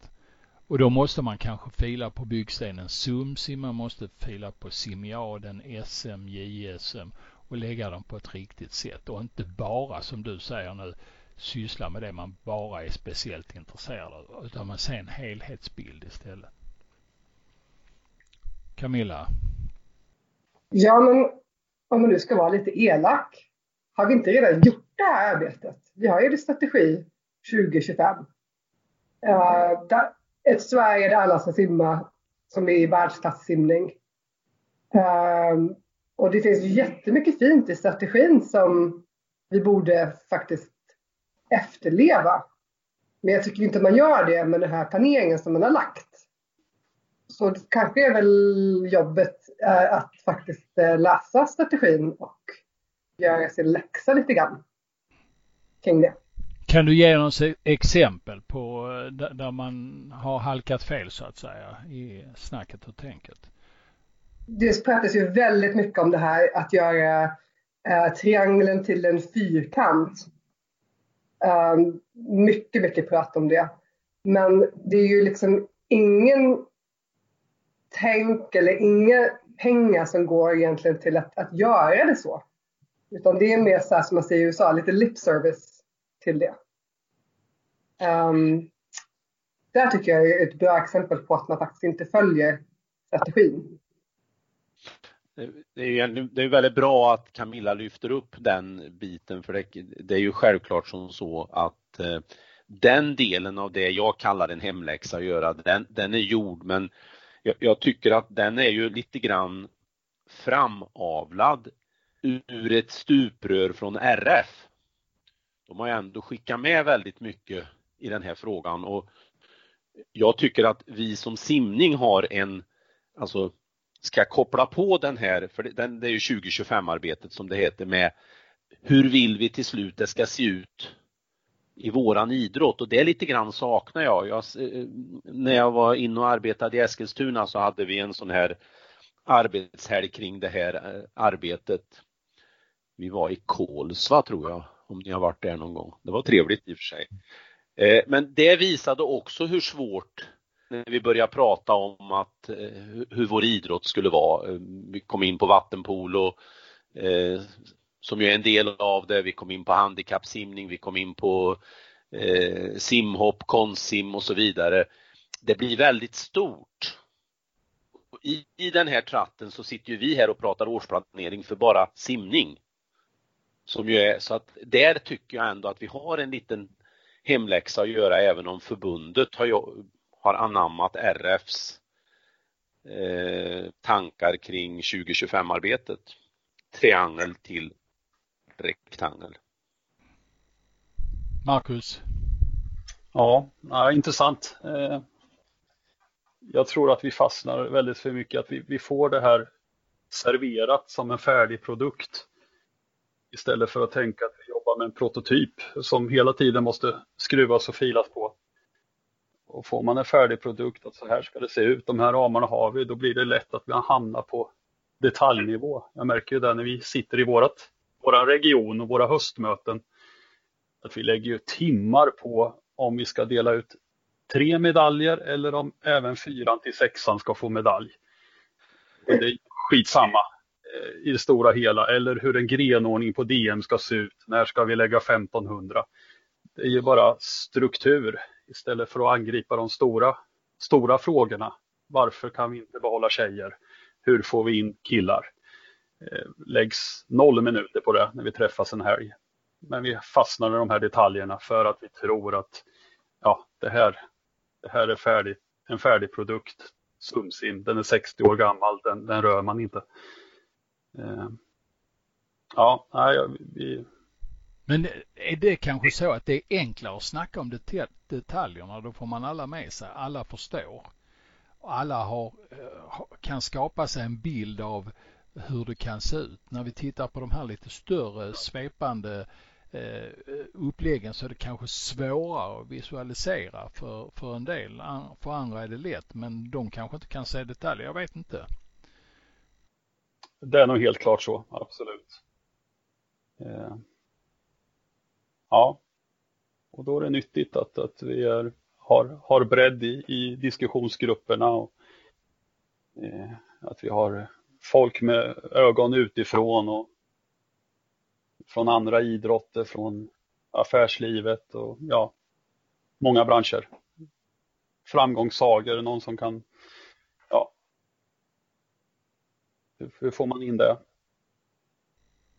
Och då måste man kanske fila på byggstenen SUMSI, man måste fila på Simiaden, SM, JSM och lägga dem på ett riktigt sätt och inte bara som du säger nu syssla med det man bara är speciellt intresserad av utan man ser en helhetsbild istället. Camilla? Ja, men om man nu ska vara lite elak, har vi inte redan gjort det här arbetet? Vi har ju det strategi 2025. Uh, eh, där, ett Sverige där alla ska simma som är i världsklassimning. Um, ehm, och det finns jättemycket fint i strategin som vi borde faktiskt efterleva. Men jag tycker inte man gör det med den här planeringen som man har lagt. Så det kanske är väl jobbet eh, att faktiskt eh, läsa strategin och göra sin läxa lite grann kring det. Kan du ge oss exempel på eh, där man har halkat fel så att säga i snacket och tänket? Det pratas ju väldigt mycket om det här att göra eh, triangeln till en fyrkant. Um, mycket, mycket prat om det. Men det är ju liksom ingen tänk eller inga pengar som går egentligen till att, att göra det så. Utan det är mer så här som man säger i USA, lite lip service till det. Ehm, um, där tycker jag är ett bra exempel på att man faktiskt inte följer strategin. Det är ju det är väldigt bra att Camilla lyfter upp den biten för det, det är ju självklart som så att eh, den delen av det jag kallar en hemläxa att göra, den, den är gjord men jag, jag, tycker att den är ju lite grann framavlad ur ett stuprör från RF. De har ju ändå skickat med väldigt mycket i den här frågan och jag tycker att vi som simning har en, alltså ska koppla på den här, för den, det är ju 2025 arbetet som det heter med hur vill vi till slut det ska se ut i våran idrott och det lite grann saknar jag. jag. Eh, när jag var inne och arbetade i Eskilstuna så hade vi en sån här arbetshelg kring det här eh, arbetet. Vi var i Kolsva tror jag, om ni har varit där någon gång. Det var trevligt i och för sig. Eh, men det visade också hur svårt när vi började prata om att eh, hur vår idrott skulle vara. Eh, vi kom in på vattenpolo som ju är en del av det. Vi kom in på handikappsimning, vi kom in på eh, simhopp, konstsim och så vidare. Det blir väldigt stort. I, I den här tratten så sitter ju vi här och pratar årsplanering för bara simning. Som ju är, så att där tycker jag ändå att vi har en liten hemläxa att göra även om förbundet har, har anammat RFs eh, tankar kring 2025-arbetet. Triangel till rektangel. Marcus? Ja, ja intressant. Eh, jag tror att vi fastnar väldigt för mycket, att vi, vi får det här serverat som en färdig produkt istället för att tänka att vi jobbar med en prototyp som hela tiden måste skruvas och filas på. Och får man en färdig produkt, att så här ska det se ut, de här ramarna har vi, då blir det lätt att vi hamnar på detaljnivå. Jag märker ju det när vi sitter i vårat vår region och våra höstmöten. Att vi lägger ju timmar på om vi ska dela ut tre medaljer eller om även fyran till sexan ska få medalj. Det är skitsamma Eh, i det stora hela. Eller hur en grenordning på DM ska se ut. När ska vi lägga 1500? Det är ju bara struktur istället för att angripa de stora, stora frågorna. Varför kan vi inte behålla tjejer? Hur får vi in killar? Eh, läggs noll minuter på det när vi träffas en helg. Men vi fastnar i de här detaljerna för att vi tror att ja, det här, det här är färdigt, en färdig produkt. Sumsim, den är 60 år gammal, den, den rör man inte. Eh, ja, nej, vi... Men är det kanske så att det är enklare att snacka om detaljerna? Då får man alla med sig, alla förstår. Alla har, eh, kan skapa sig en bild av hur det kan se ut. När vi tittar på de här lite större svepande eh, uppläggen så är det kanske svårare att visualisera för, för en del. För andra är det lätt men de kanske inte kan se detaljer. Jag vet inte. Det är nog helt klart så, absolut. Eh. Ja, och då är det nyttigt att, att vi är, har, har bredd i, i diskussionsgrupperna och eh, att vi har folk med ögon utifrån och från andra idrotter, från affärslivet och ja, många branscher. Framgångssagor, någon som kan, ja, hur, hur får man in det?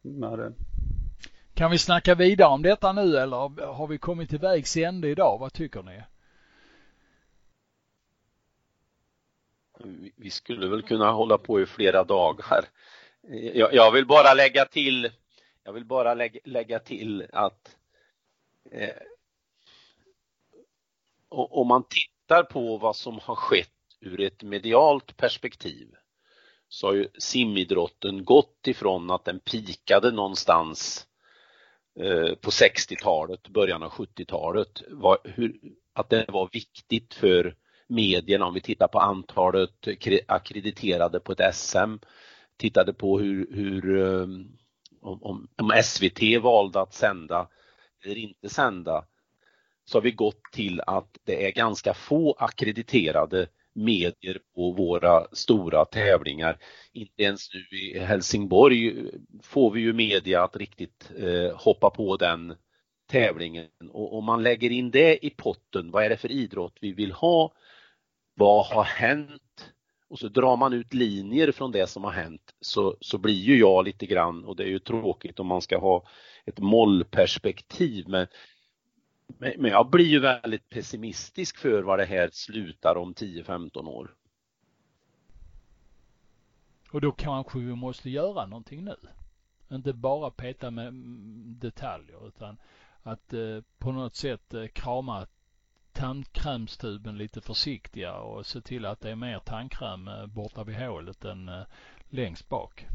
Med, kan vi snacka vidare om detta nu eller har vi kommit till vägs ände idag? Vad tycker ni? vi skulle väl kunna hålla på i flera dagar. Jag, jag vill bara lägga till, jag vill bara lägga, lägga till att eh, om man tittar på vad som har skett ur ett medialt perspektiv så har ju simidrotten gått ifrån att den pikade någonstans eh, på 60-talet, början av 70-talet, att det var viktigt för medierna om vi tittar på antalet akkrediterade på ett SM, tittade på hur, hur eh, om, om SVT valde att sända eller inte sända så har vi gått till att det är ganska få akkrediterade medier på våra stora tävlingar. Inte ens nu i Helsingborg får vi ju media att riktigt eh, hoppa på den tävlingen och om man lägger in det i potten, vad är det för idrott vi vill ha? Vad har hänt? Och så drar man ut linjer från det som har hänt så, så blir ju jag lite grann, och det är ju tråkigt om man ska ha ett mollperspektiv, men men jag blir ju väldigt pessimistisk för vad det här slutar om 10-15 år. Och då kanske vi måste göra någonting nu. Inte bara peta med mm, detaljer utan att eh, på något sätt eh, krama tandkrämstuben lite försiktigare och se till att det är mer tandkräm eh, borta vid hålet än eh, längst bak.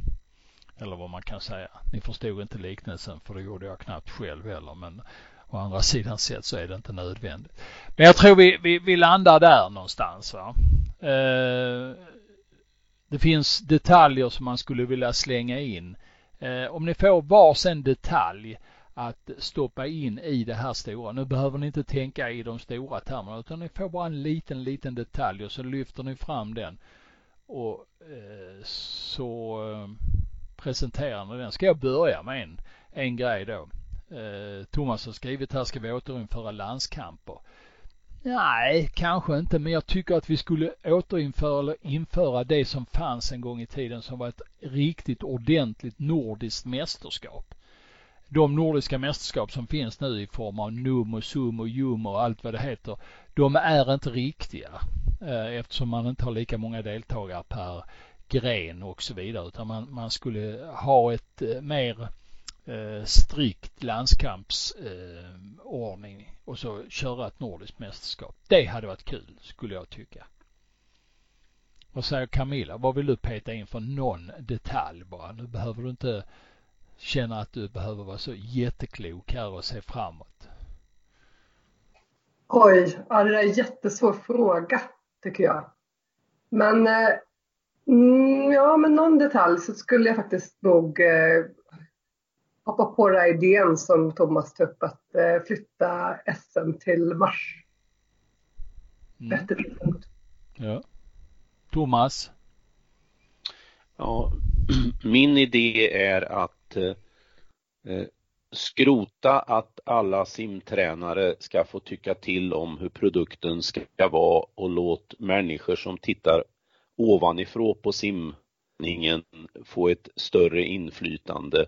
Eller vad man kan säga. Ni förstod inte liknelsen för det gjorde jag knappt själv heller men Å andra sidan sett så är det inte nödvändigt. Men jag tror vi, vi, vi landar där någonstans. Va? Eh, det finns detaljer som man skulle vilja slänga in. Eh, om ni får varsin detalj att stoppa in i det här stora. Nu behöver ni inte tänka i de stora termerna utan ni får bara en liten, liten detalj och så lyfter ni fram den och eh, så eh, presenterar ni den. Ska jag börja med en, en grej då? Eh, Thomas har skrivit här, ska vi återinföra landskamper? Nej, kanske inte, men jag tycker att vi skulle återinföra eller införa det som fanns en gång i tiden som var ett riktigt ordentligt nordiskt mästerskap. De nordiska mästerskap som finns nu i form av NUM och SUM och JUM och allt vad det heter, de är inte riktiga eh, eftersom man inte har lika många deltagare per gren och så vidare utan man, man skulle ha ett eh, mer Eh, strikt landskampsordning eh, och så köra ett nordiskt mästerskap. Det hade varit kul skulle jag tycka. Vad säger Camilla? Vad vill du peta in för någon detalj bara? Nu behöver du inte känna att du behöver vara så jätteklok här och se framåt. Oj, ja, det där är en jättesvår fråga tycker jag. Men eh, mm, ja, men någon detalj så skulle jag faktiskt nog eh, hoppa på den här idén som Thomas tog upp att eh, flytta SM till mars. Mm. Bättre tidpunkt. Ja. Thomas? Ja, min idé är att eh, eh, skrota att alla simtränare ska få tycka till om hur produkten ska vara och låt människor som tittar ovanifrån på simningen få ett större inflytande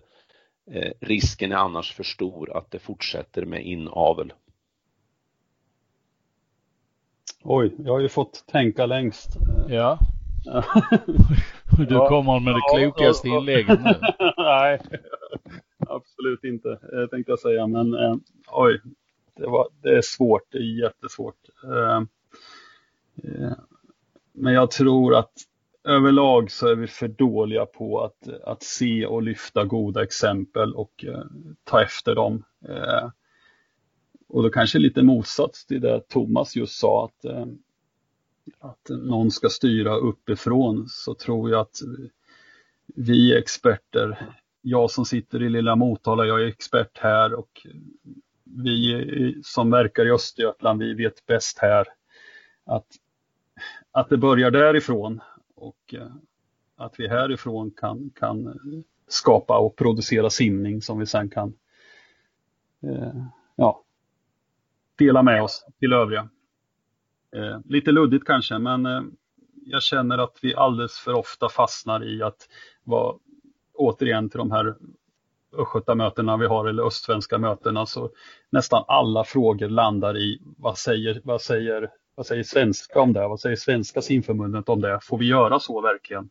Eh, risken är annars för stor att det fortsätter med inavel. Oj, jag har ju fått tänka längst. Ja. du kommer med det klokaste inlägget nu. Nej, absolut inte eh, tänkte jag säga. Men eh, oj, det, var, det är svårt. Det är jättesvårt. Eh, eh, men jag tror att överlag så är vi för dåliga på att, att se och lyfta goda exempel och eh, ta efter dem. Eh, och då kanske lite motsats till det Thomas just sa att, eh, att någon ska styra uppifrån så tror jag att vi experter, jag som sitter i lilla Motala, jag är expert här och vi som verkar i Östergötland, vi vet bäst här att, att det börjar därifrån och eh, att vi härifrån kan, kan skapa och producera simning som vi sen kan eh, ja, dela med oss till övriga. Eh, lite luddigt kanske, men eh, jag känner att vi alldeles för ofta fastnar i att vara, återigen till de här östgötamötena vi har eller östsvenska mötena så nästan alla frågor landar i vad säger, vad säger vad säger svenska om det? Vad säger svenska simförbundet om det? Får vi göra så verkligen?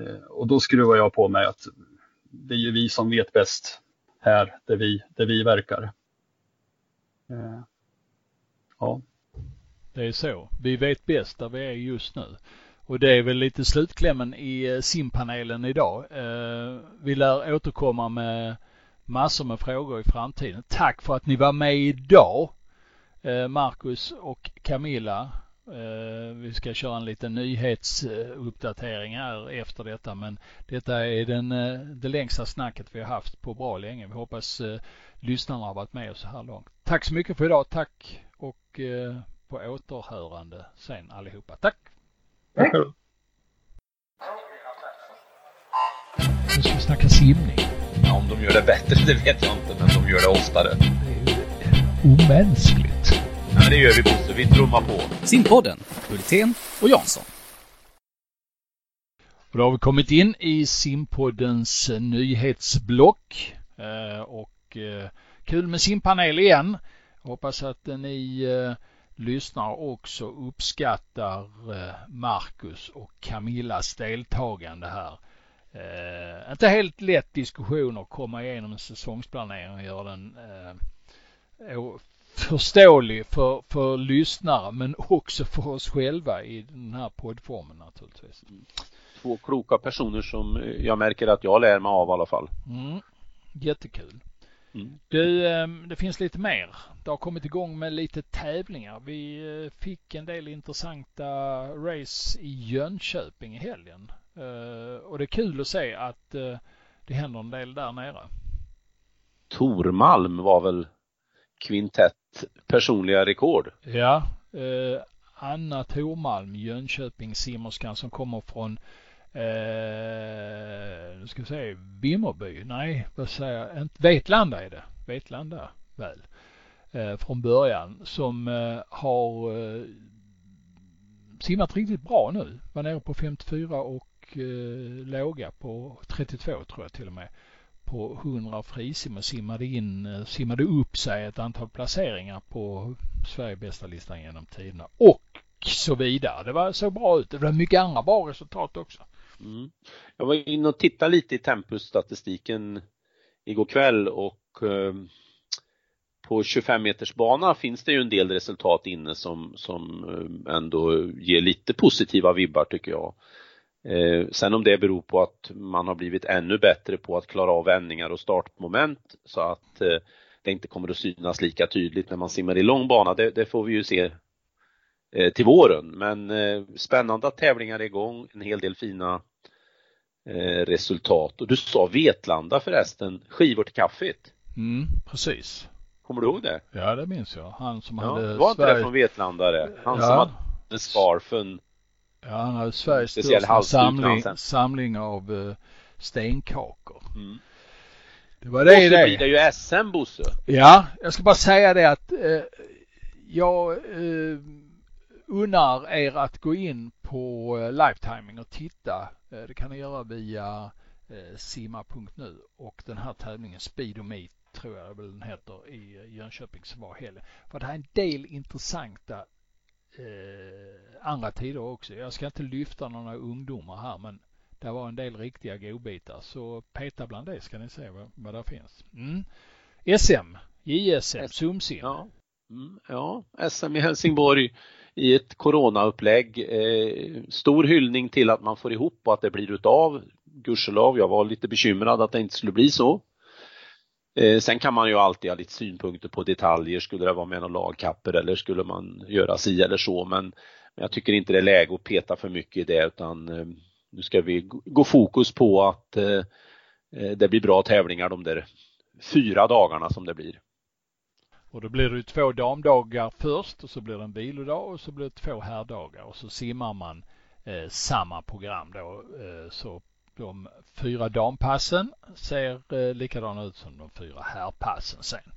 Eh, och då skruvar jag på mig att det är ju vi som vet bäst här där vi, där vi verkar. Eh, ja. Det är så. Vi vet bäst där vi är just nu. Och det är väl lite slutklämmen i eh, simpanelen idag. Vi lär återkomma med massor med frågor i framtiden. Tack för att ni var med idag. Marcus och Camilla Eh, vi ska köra en liten nyhetsuppdatering här efter detta men detta är den, eh, det längsta snacket vi har haft på bra länge. Vi hoppas eh, lyssnarna har varit med oss så här långt. Tack så mycket för idag. Tack och på återhörande sen allihopa. Tack! Tack! Nu ska vi snacka simning. Ja, om de gör det bättre det vet jag inte men de gör det oftare. Det är ju omänskligt. Ja, det gör vi Bosse. Vi trummar på. Simpodden, Hultén och Jansson. Och då har vi kommit in i Simpoddens nyhetsblock. Eh, och eh, kul med simpanel igen. Jag hoppas att ni eh, lyssnar också uppskattar Marcus och Camillas deltagande här. Eh, inte helt lätt diskussion att komma igenom en säsongsplanering och göra den eh, förståelig för, för lyssnare men också för oss själva i den här poddformen naturligtvis. Två kloka personer som jag märker att jag lär mig av i alla fall. Mm. Jättekul. Mm. Du, ehm, det finns lite mer. Det har kommit igång med lite tävlingar. Vi eh, fick en del intressanta race i Jönköping i helgen. Eh, och det är kul att se att eh, det händer en del där nere. Tormalm var väl kvintett personliga rekord. Ja, eh, Anna Thormalm, Jönköping-simmerskan som kommer från eh, nu ska vi se, Vimmerby, nej vad säger jag, Vetlanda är det, Vetlanda väl, eh, från början som eh, har eh, simmat riktigt bra nu, var nere på 54 och eh, låga på 32 tror jag till och med på 100 frisim och simmade in, eh, simmade upp sig ett antal placeringar på Sverige bästa listan genom tiderna och så vidare. Det var så bra ut. Det var mycket andra bra resultat också. Mm. Jag var inne och tittade lite i tempusstatistiken igår kväll och eh, på 25 meters bana finns det ju en del resultat inne som, som eh, ändå ger lite positiva vibbar tycker jag. Eh, sen om det beror på att man har blivit ännu bättre på att klara av vändningar och startmoment så att eh, det inte kommer att synas lika tydligt när man simmar i lång bana, det, det får vi ju se eh, till våren. Men eh, spännande att tävlingar är igång, en hel del fina eh, resultat. Och du sa Vetlanda förresten, skivor till kaffet. Mm, precis. Kommer du ihåg det? Ja, det minns jag. Han som ja, hade Var inte Sverige... det från Vetlanda det? Han ja. som hade scarfen Ja, han hade Sveriges största samling, samling av uh, stenkakor. Mm. Det var det Och så det. blir det ju SM Bosse. Ja, jag ska bara säga det att uh, jag uh, unnar er att gå in på uh, Lifetiming och titta. Uh, det kan ni göra via uh, simma.nu och den här tävlingen Speedomeet tror jag väl den heter i Jönköping som var helgen. För det här är en del intressanta eh, andra tider också. Jag ska inte lyfta några ungdomar här men det var en del riktiga godbitar. Så peta bland det ska ni se vad, vad det finns. Mm. SM, JSM, Sumsim. Ja. Mm, ja, SM i Helsingborg i ett coronaupplägg. Eh, stor hyllning till att man får ihop och att det blir utav. Gudskelov, jag var lite bekymrad att det inte skulle bli så. Eh, sen kan man ju alltid ha lite synpunkter på detaljer. Skulle det vara med någon lagkapper eller skulle man göra si eller så men jag tycker inte det är läge att peta för mycket i det utan eh, nu ska vi gå fokus på att eh, eh, det blir bra tävlingar de där fyra dagarna som det blir. Och då blir det ju två damdagar först och så blir det en vilodag och så blir det två herrdagar och så simmar man eh, samma program då. Eh, så de fyra dampassen ser eh, likadana ut som de fyra herrpassen sen.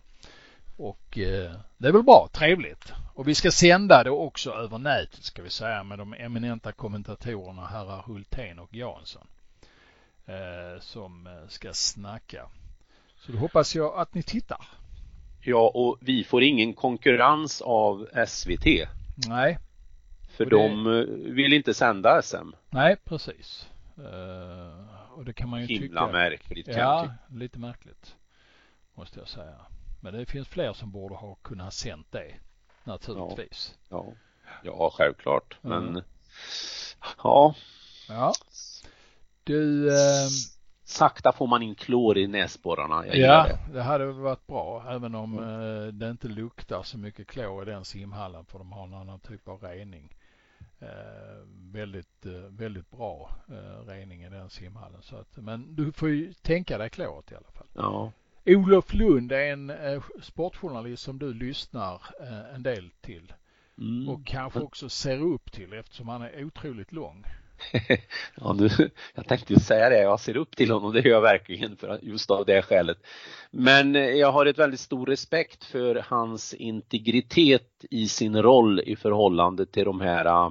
Och eh, det är väl bra, trevligt. Och vi ska sända det också över nätet ska vi säga med de eminenta kommentatorerna herrar Hultén och Jansson. Eh, som ska snacka. Så då hoppas jag att ni tittar. Ja, och vi får ingen konkurrens av SVT. Nej. För det... de vill inte sända SM. Nej, precis. Uh, och det kan man ju Himla tycka. Märkligt Ja, lite märkligt. Måste jag säga. Men det finns fler som borde ha kunnat sänt det. Naturligtvis. Ja, ja. ja självklart. Mm. Men ja. Ja. Du. Eh, sakta får man in klor i näsborrarna. Jag ja, det. det hade varit bra även om mm. det inte luktar så mycket klor i den simhallen för de har en annan typ av rening. Eh, väldigt, eh, väldigt bra eh, rening i den simhallen. Så att, men du får ju tänka dig kloret i alla fall. Ja. Olof Lund är en sportjournalist som du lyssnar en del till. Mm. Och kanske också ser upp till eftersom han är otroligt lång. ja, nu, jag tänkte ju säga det, jag ser upp till honom, det gör jag verkligen för just av det skälet. Men eh, jag har ett väldigt stor respekt för hans integritet i sin roll i förhållande till de här eh,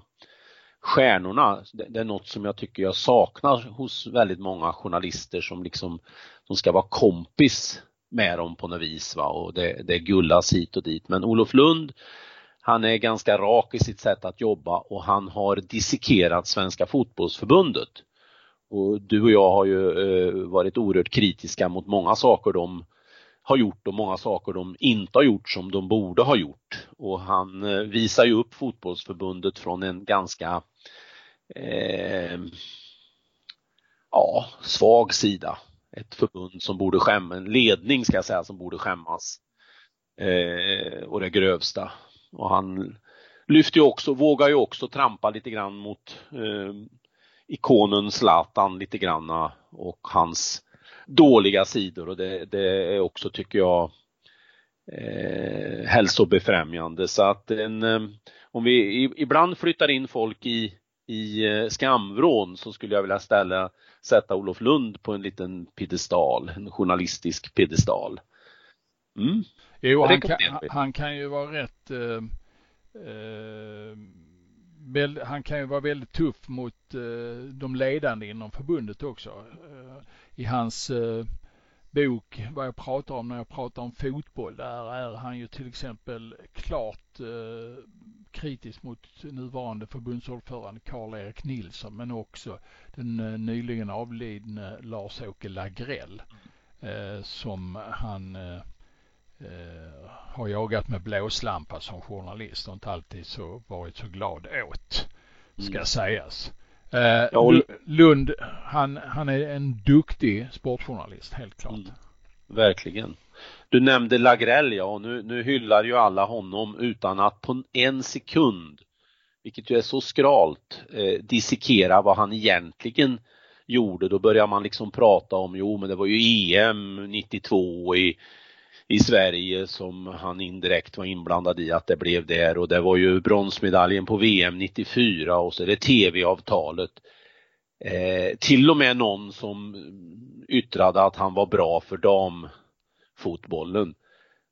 stjärnorna. Det är något som jag tycker jag saknar hos väldigt många journalister som liksom, som ska vara kompis med dem på något vis va? och det, det gullas hit och dit. Men Olof Lund han är ganska rak i sitt sätt att jobba och han har dissekerat Svenska fotbollsförbundet. Och du och jag har ju eh, varit oerhört kritiska mot många saker de har gjort och många saker de inte har gjort som de borde ha gjort. Och han eh, visar ju upp fotbollsförbundet från en ganska eh, ja, svag sida. Ett förbund som borde skämmas, en ledning ska jag säga som borde skämmas. Eh, och det grövsta. Och han lyfter ju också, vågar ju också trampa lite grann mot eh, ikonen Zlatan lite granna eh, och hans dåliga sidor och det, det är också tycker jag eh, hälsobefrämjande så att en, eh, om vi ibland flyttar in folk i, i eh, skamvrån så skulle jag vilja ställa, sätta Olof Lund på en liten piedestal, en journalistisk piedestal. Mm. Jo, han kan, han kan ju vara rätt eh, eh, han kan ju vara väldigt tuff mot eh, de ledande inom förbundet också. Eh, I hans eh, bok, vad jag pratar om när jag pratar om fotboll, där är han ju till exempel klart eh, kritisk mot nuvarande förbundsordförande Karl-Erik Nilsson men också den eh, nyligen avlidne Lars-Åke Lagrell eh, som han eh, har jagat med blåslampa som journalist och inte alltid så varit så glad åt, ska mm. sägas. Eh, ja, Lund, han, han är en duktig sportjournalist, helt klart. Mm. Verkligen. Du nämnde Lagrell ja, och nu, nu hyllar ju alla honom utan att på en sekund, vilket ju är så skralt, eh, dissekera vad han egentligen gjorde. Då börjar man liksom prata om, jo men det var ju EM 92 i i Sverige som han indirekt var inblandad i att det blev där och det var ju bronsmedaljen på VM 94 och så är det tv-avtalet. Eh, till och med någon som yttrade att han var bra för damfotbollen.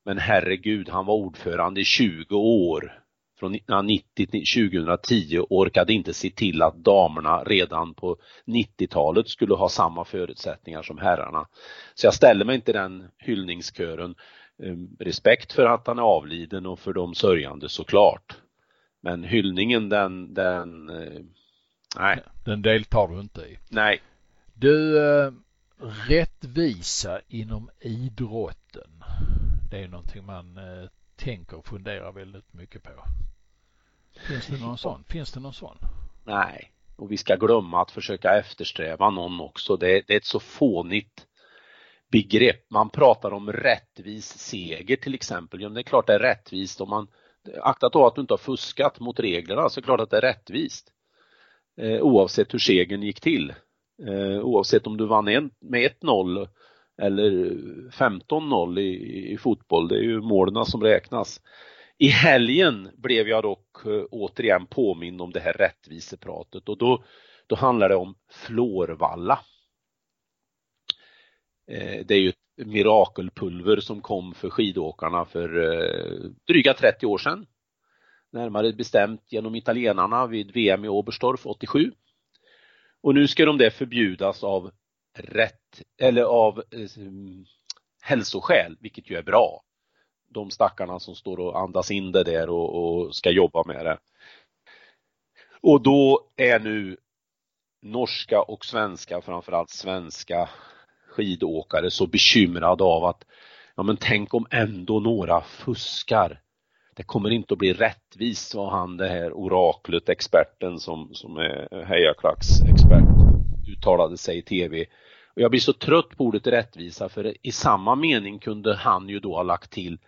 Men herregud, han var ordförande i 20 år från 1990 till 2010 orkade inte se till att damerna redan på 90-talet skulle ha samma förutsättningar som herrarna. Så jag ställer mig inte den hyllningskören. Ehm, respekt för att han är avliden och för de sörjande såklart. Men hyllningen den, den, eh, nej. Den deltar du inte i. Nej. Du, eh, rättvisa inom idrotten. Det är någonting man eh, tänker och funderar väldigt mycket på. Finns det någon sån? Finns det någon sån? Nej, och vi ska glömma att försöka eftersträva någon också. Det, det är ett så fånigt begrepp. Man pratar om rättvis seger till exempel. Ja, det är klart det är rättvist om man aktat då att du inte har fuskat mot reglerna så är det klart att det är rättvist. Eh, oavsett hur segern gick till. Eh, oavsett om du vann en, med 1-0 eller 15-0 i, i fotboll. Det är ju målen som räknas. I helgen blev jag dock återigen påmind om det här rättvisepratet och då, då handlar det om Florvalla. Eh, det är ju ett mirakelpulver som kom för skidåkarna för eh, dryga 30 år sedan. Närmare bestämt genom italienarna vid VM i Oberstdorf 87. Och nu ska de det förbjudas av rätt, eller av eh, hälsoskäl, vilket ju är bra de stackarna som står och andas in det där och, och ska jobba med det. Och då är nu norska och svenska, framförallt svenska skidåkare så bekymrade av att ja men tänk om ändå några fuskar. Det kommer inte att bli rättvist, sa han det här oraklet, experten som, som är hejaklacksexpert, uttalade sig i tv. Och jag blir så trött på ordet rättvisa för i samma mening kunde han ju då ha lagt till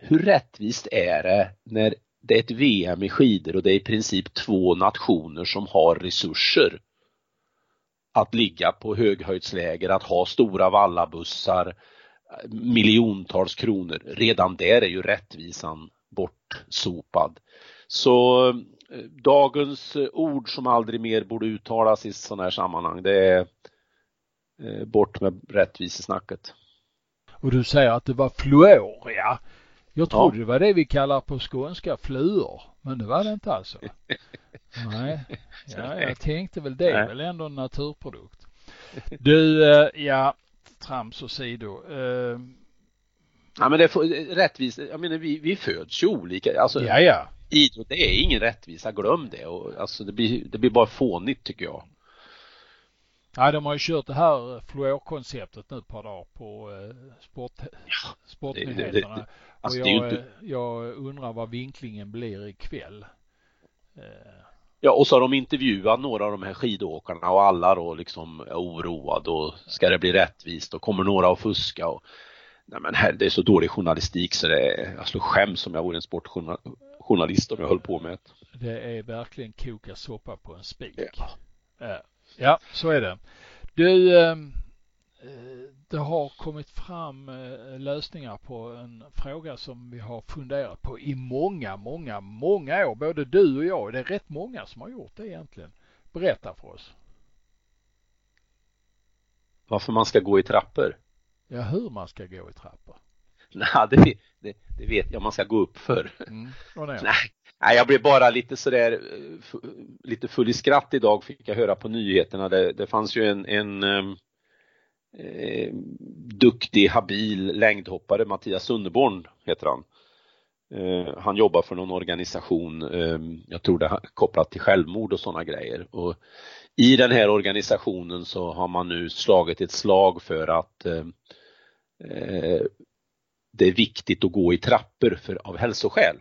hur rättvist är det när det är ett VM i skidor och det är i princip två nationer som har resurser att ligga på höghöjdsläger, att ha stora vallabussar, miljontals kronor. Redan där är ju rättvisan bortsopad. Så eh, dagens eh, ord som aldrig mer borde uttalas i sådana här sammanhang, det är eh, bort med rättvisesnacket. Och du säger att det var fluor, ja. Jag trodde ja. det var det vi kallar på skånska fluor, men det var det inte alltså. Nej, ja, jag tänkte väl det är väl ändå en naturprodukt. Du, eh, ja, trams åsido. Eh, ja men det är rättvist, jag menar vi, vi föds ju olika, alltså ja, ja. idrott det är ingen rättvisa, glöm det och alltså det blir, det blir bara fånigt tycker jag. Ja, de har ju kört det här fluorkonceptet nu ett par dagar på eh, sport, ja, sportnyheterna. Det, det, det, alltså och jag, inte... jag undrar vad vinklingen blir ikväll. Eh. Ja, och så har de intervjuat några av de här skidåkarna och alla då liksom är oroade och ska det bli rättvist och kommer några att fuska och nej men här, det är så dålig journalistik så det är, jag skulle skäms om jag vore en sportjournalist om jag höll på med det. Det är verkligen koka soppa på en spik. Ja. Ja, så är det. Du, ehm, eh, det har kommit fram eh, lösningar på en fråga som vi har funderat på i många, många, många år. Både du och jag. Det är rätt många som har gjort det egentligen. Berätta för oss. Varför man ska gå i trappor? Ja, hur man ska gå i trappor. Nej, det, det, det vet jag. Man ska gå upp för. Mm. Nej, Nej, Nej jag blev bara lite sådär, eh, lite full i skratt idag fick jag höra på nyheterna. Det, det fanns ju en, en ehm, eh, duktig, habil längdhoppare, Mattias Sunderborn heter han. Eh, han jobbar för någon organisation, eh, jag tror det är kopplat till självmord och sådana grejer. Och I den här organisationen så har man nu slagit ett slag för att ehm, eh det är viktigt att gå i trappor för, av hälsoskäl.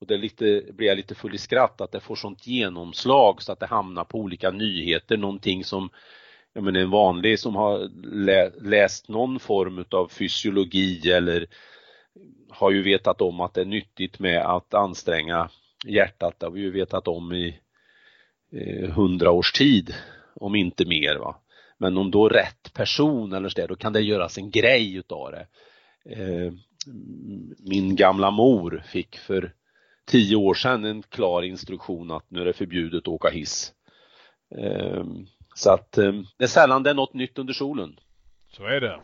Och det lite, blir jag lite full i skratt att det får sånt genomslag så att det hamnar på olika nyheter, någonting som jag menar, en vanlig som har lä, läst någon form av fysiologi eller har ju vetat om att det är nyttigt med att anstränga hjärtat, det har vi ju vetat om i eh, hundra års tid, om inte mer. Va? Men om då rätt person eller så där, då kan det göras en grej utav det. Eh, min gamla mor fick för tio år sedan en klar instruktion att nu är det förbjudet att åka hiss. Ehm, så att ehm, det är sällan det är något nytt under solen. Så är det.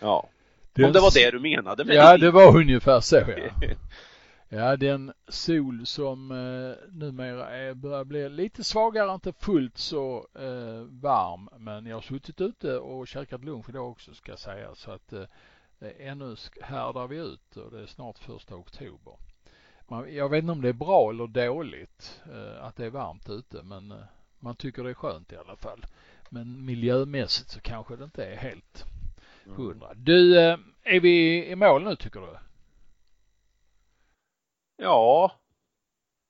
Ja. Den... Om det var det du menade med Ja, det var ungefär så ja. Ja, den sol som eh, numera är, börjar bli lite svagare, inte fullt så eh, varm. Men jag har suttit ute och käkat lunch idag också ska jag säga. Så att eh, ännu härdar vi ut och det är snart första oktober man, jag vet inte om det är bra eller dåligt eh, att det är varmt ute men eh, man tycker det är skönt i alla fall. Men miljömässigt så kanske det inte är helt mm. hundra. Du, eh, är vi i mål nu tycker du? Ja,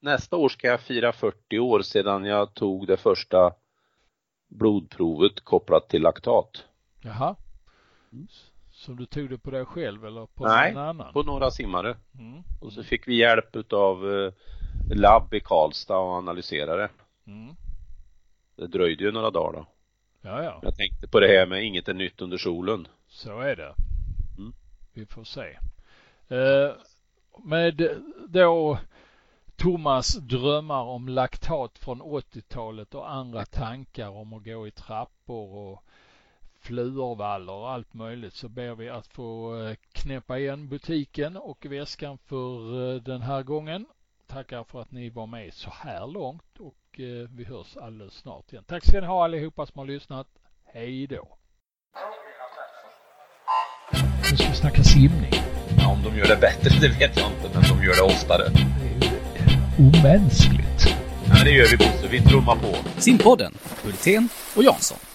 nästa år ska jag fira 40 år sedan jag tog det första blodprovet kopplat till laktat. Jaha. Som du tog det på dig själv eller på Nej, någon annan? på några simmare. Mm. Och så fick vi hjälp utav eh, labb i Karlstad och analysera det. Mm. Det dröjde ju några dagar då. Ja, ja. Jag tänkte på det här med inget är nytt under solen. Så är det. Mm. Vi får se. Eh, med då Thomas drömmar om laktat från 80-talet och andra tankar om att gå i trappor och fluorvallar och allt möjligt så ber vi att få eh, knäppa igen butiken och väskan för eh, den här gången. Tackar för att ni var med så här långt och eh, vi hörs alldeles snart igen. Tack ska ni ha allihopa som har lyssnat. Hej då! Nu ska vi snacka simning. Ja, om de gör det bättre, det vet jag inte, men de gör det oftare. Det är ju omänskligt. Ja, det gör vi Bosse, vi trummar på. Simpodden, Hultén och Jansson.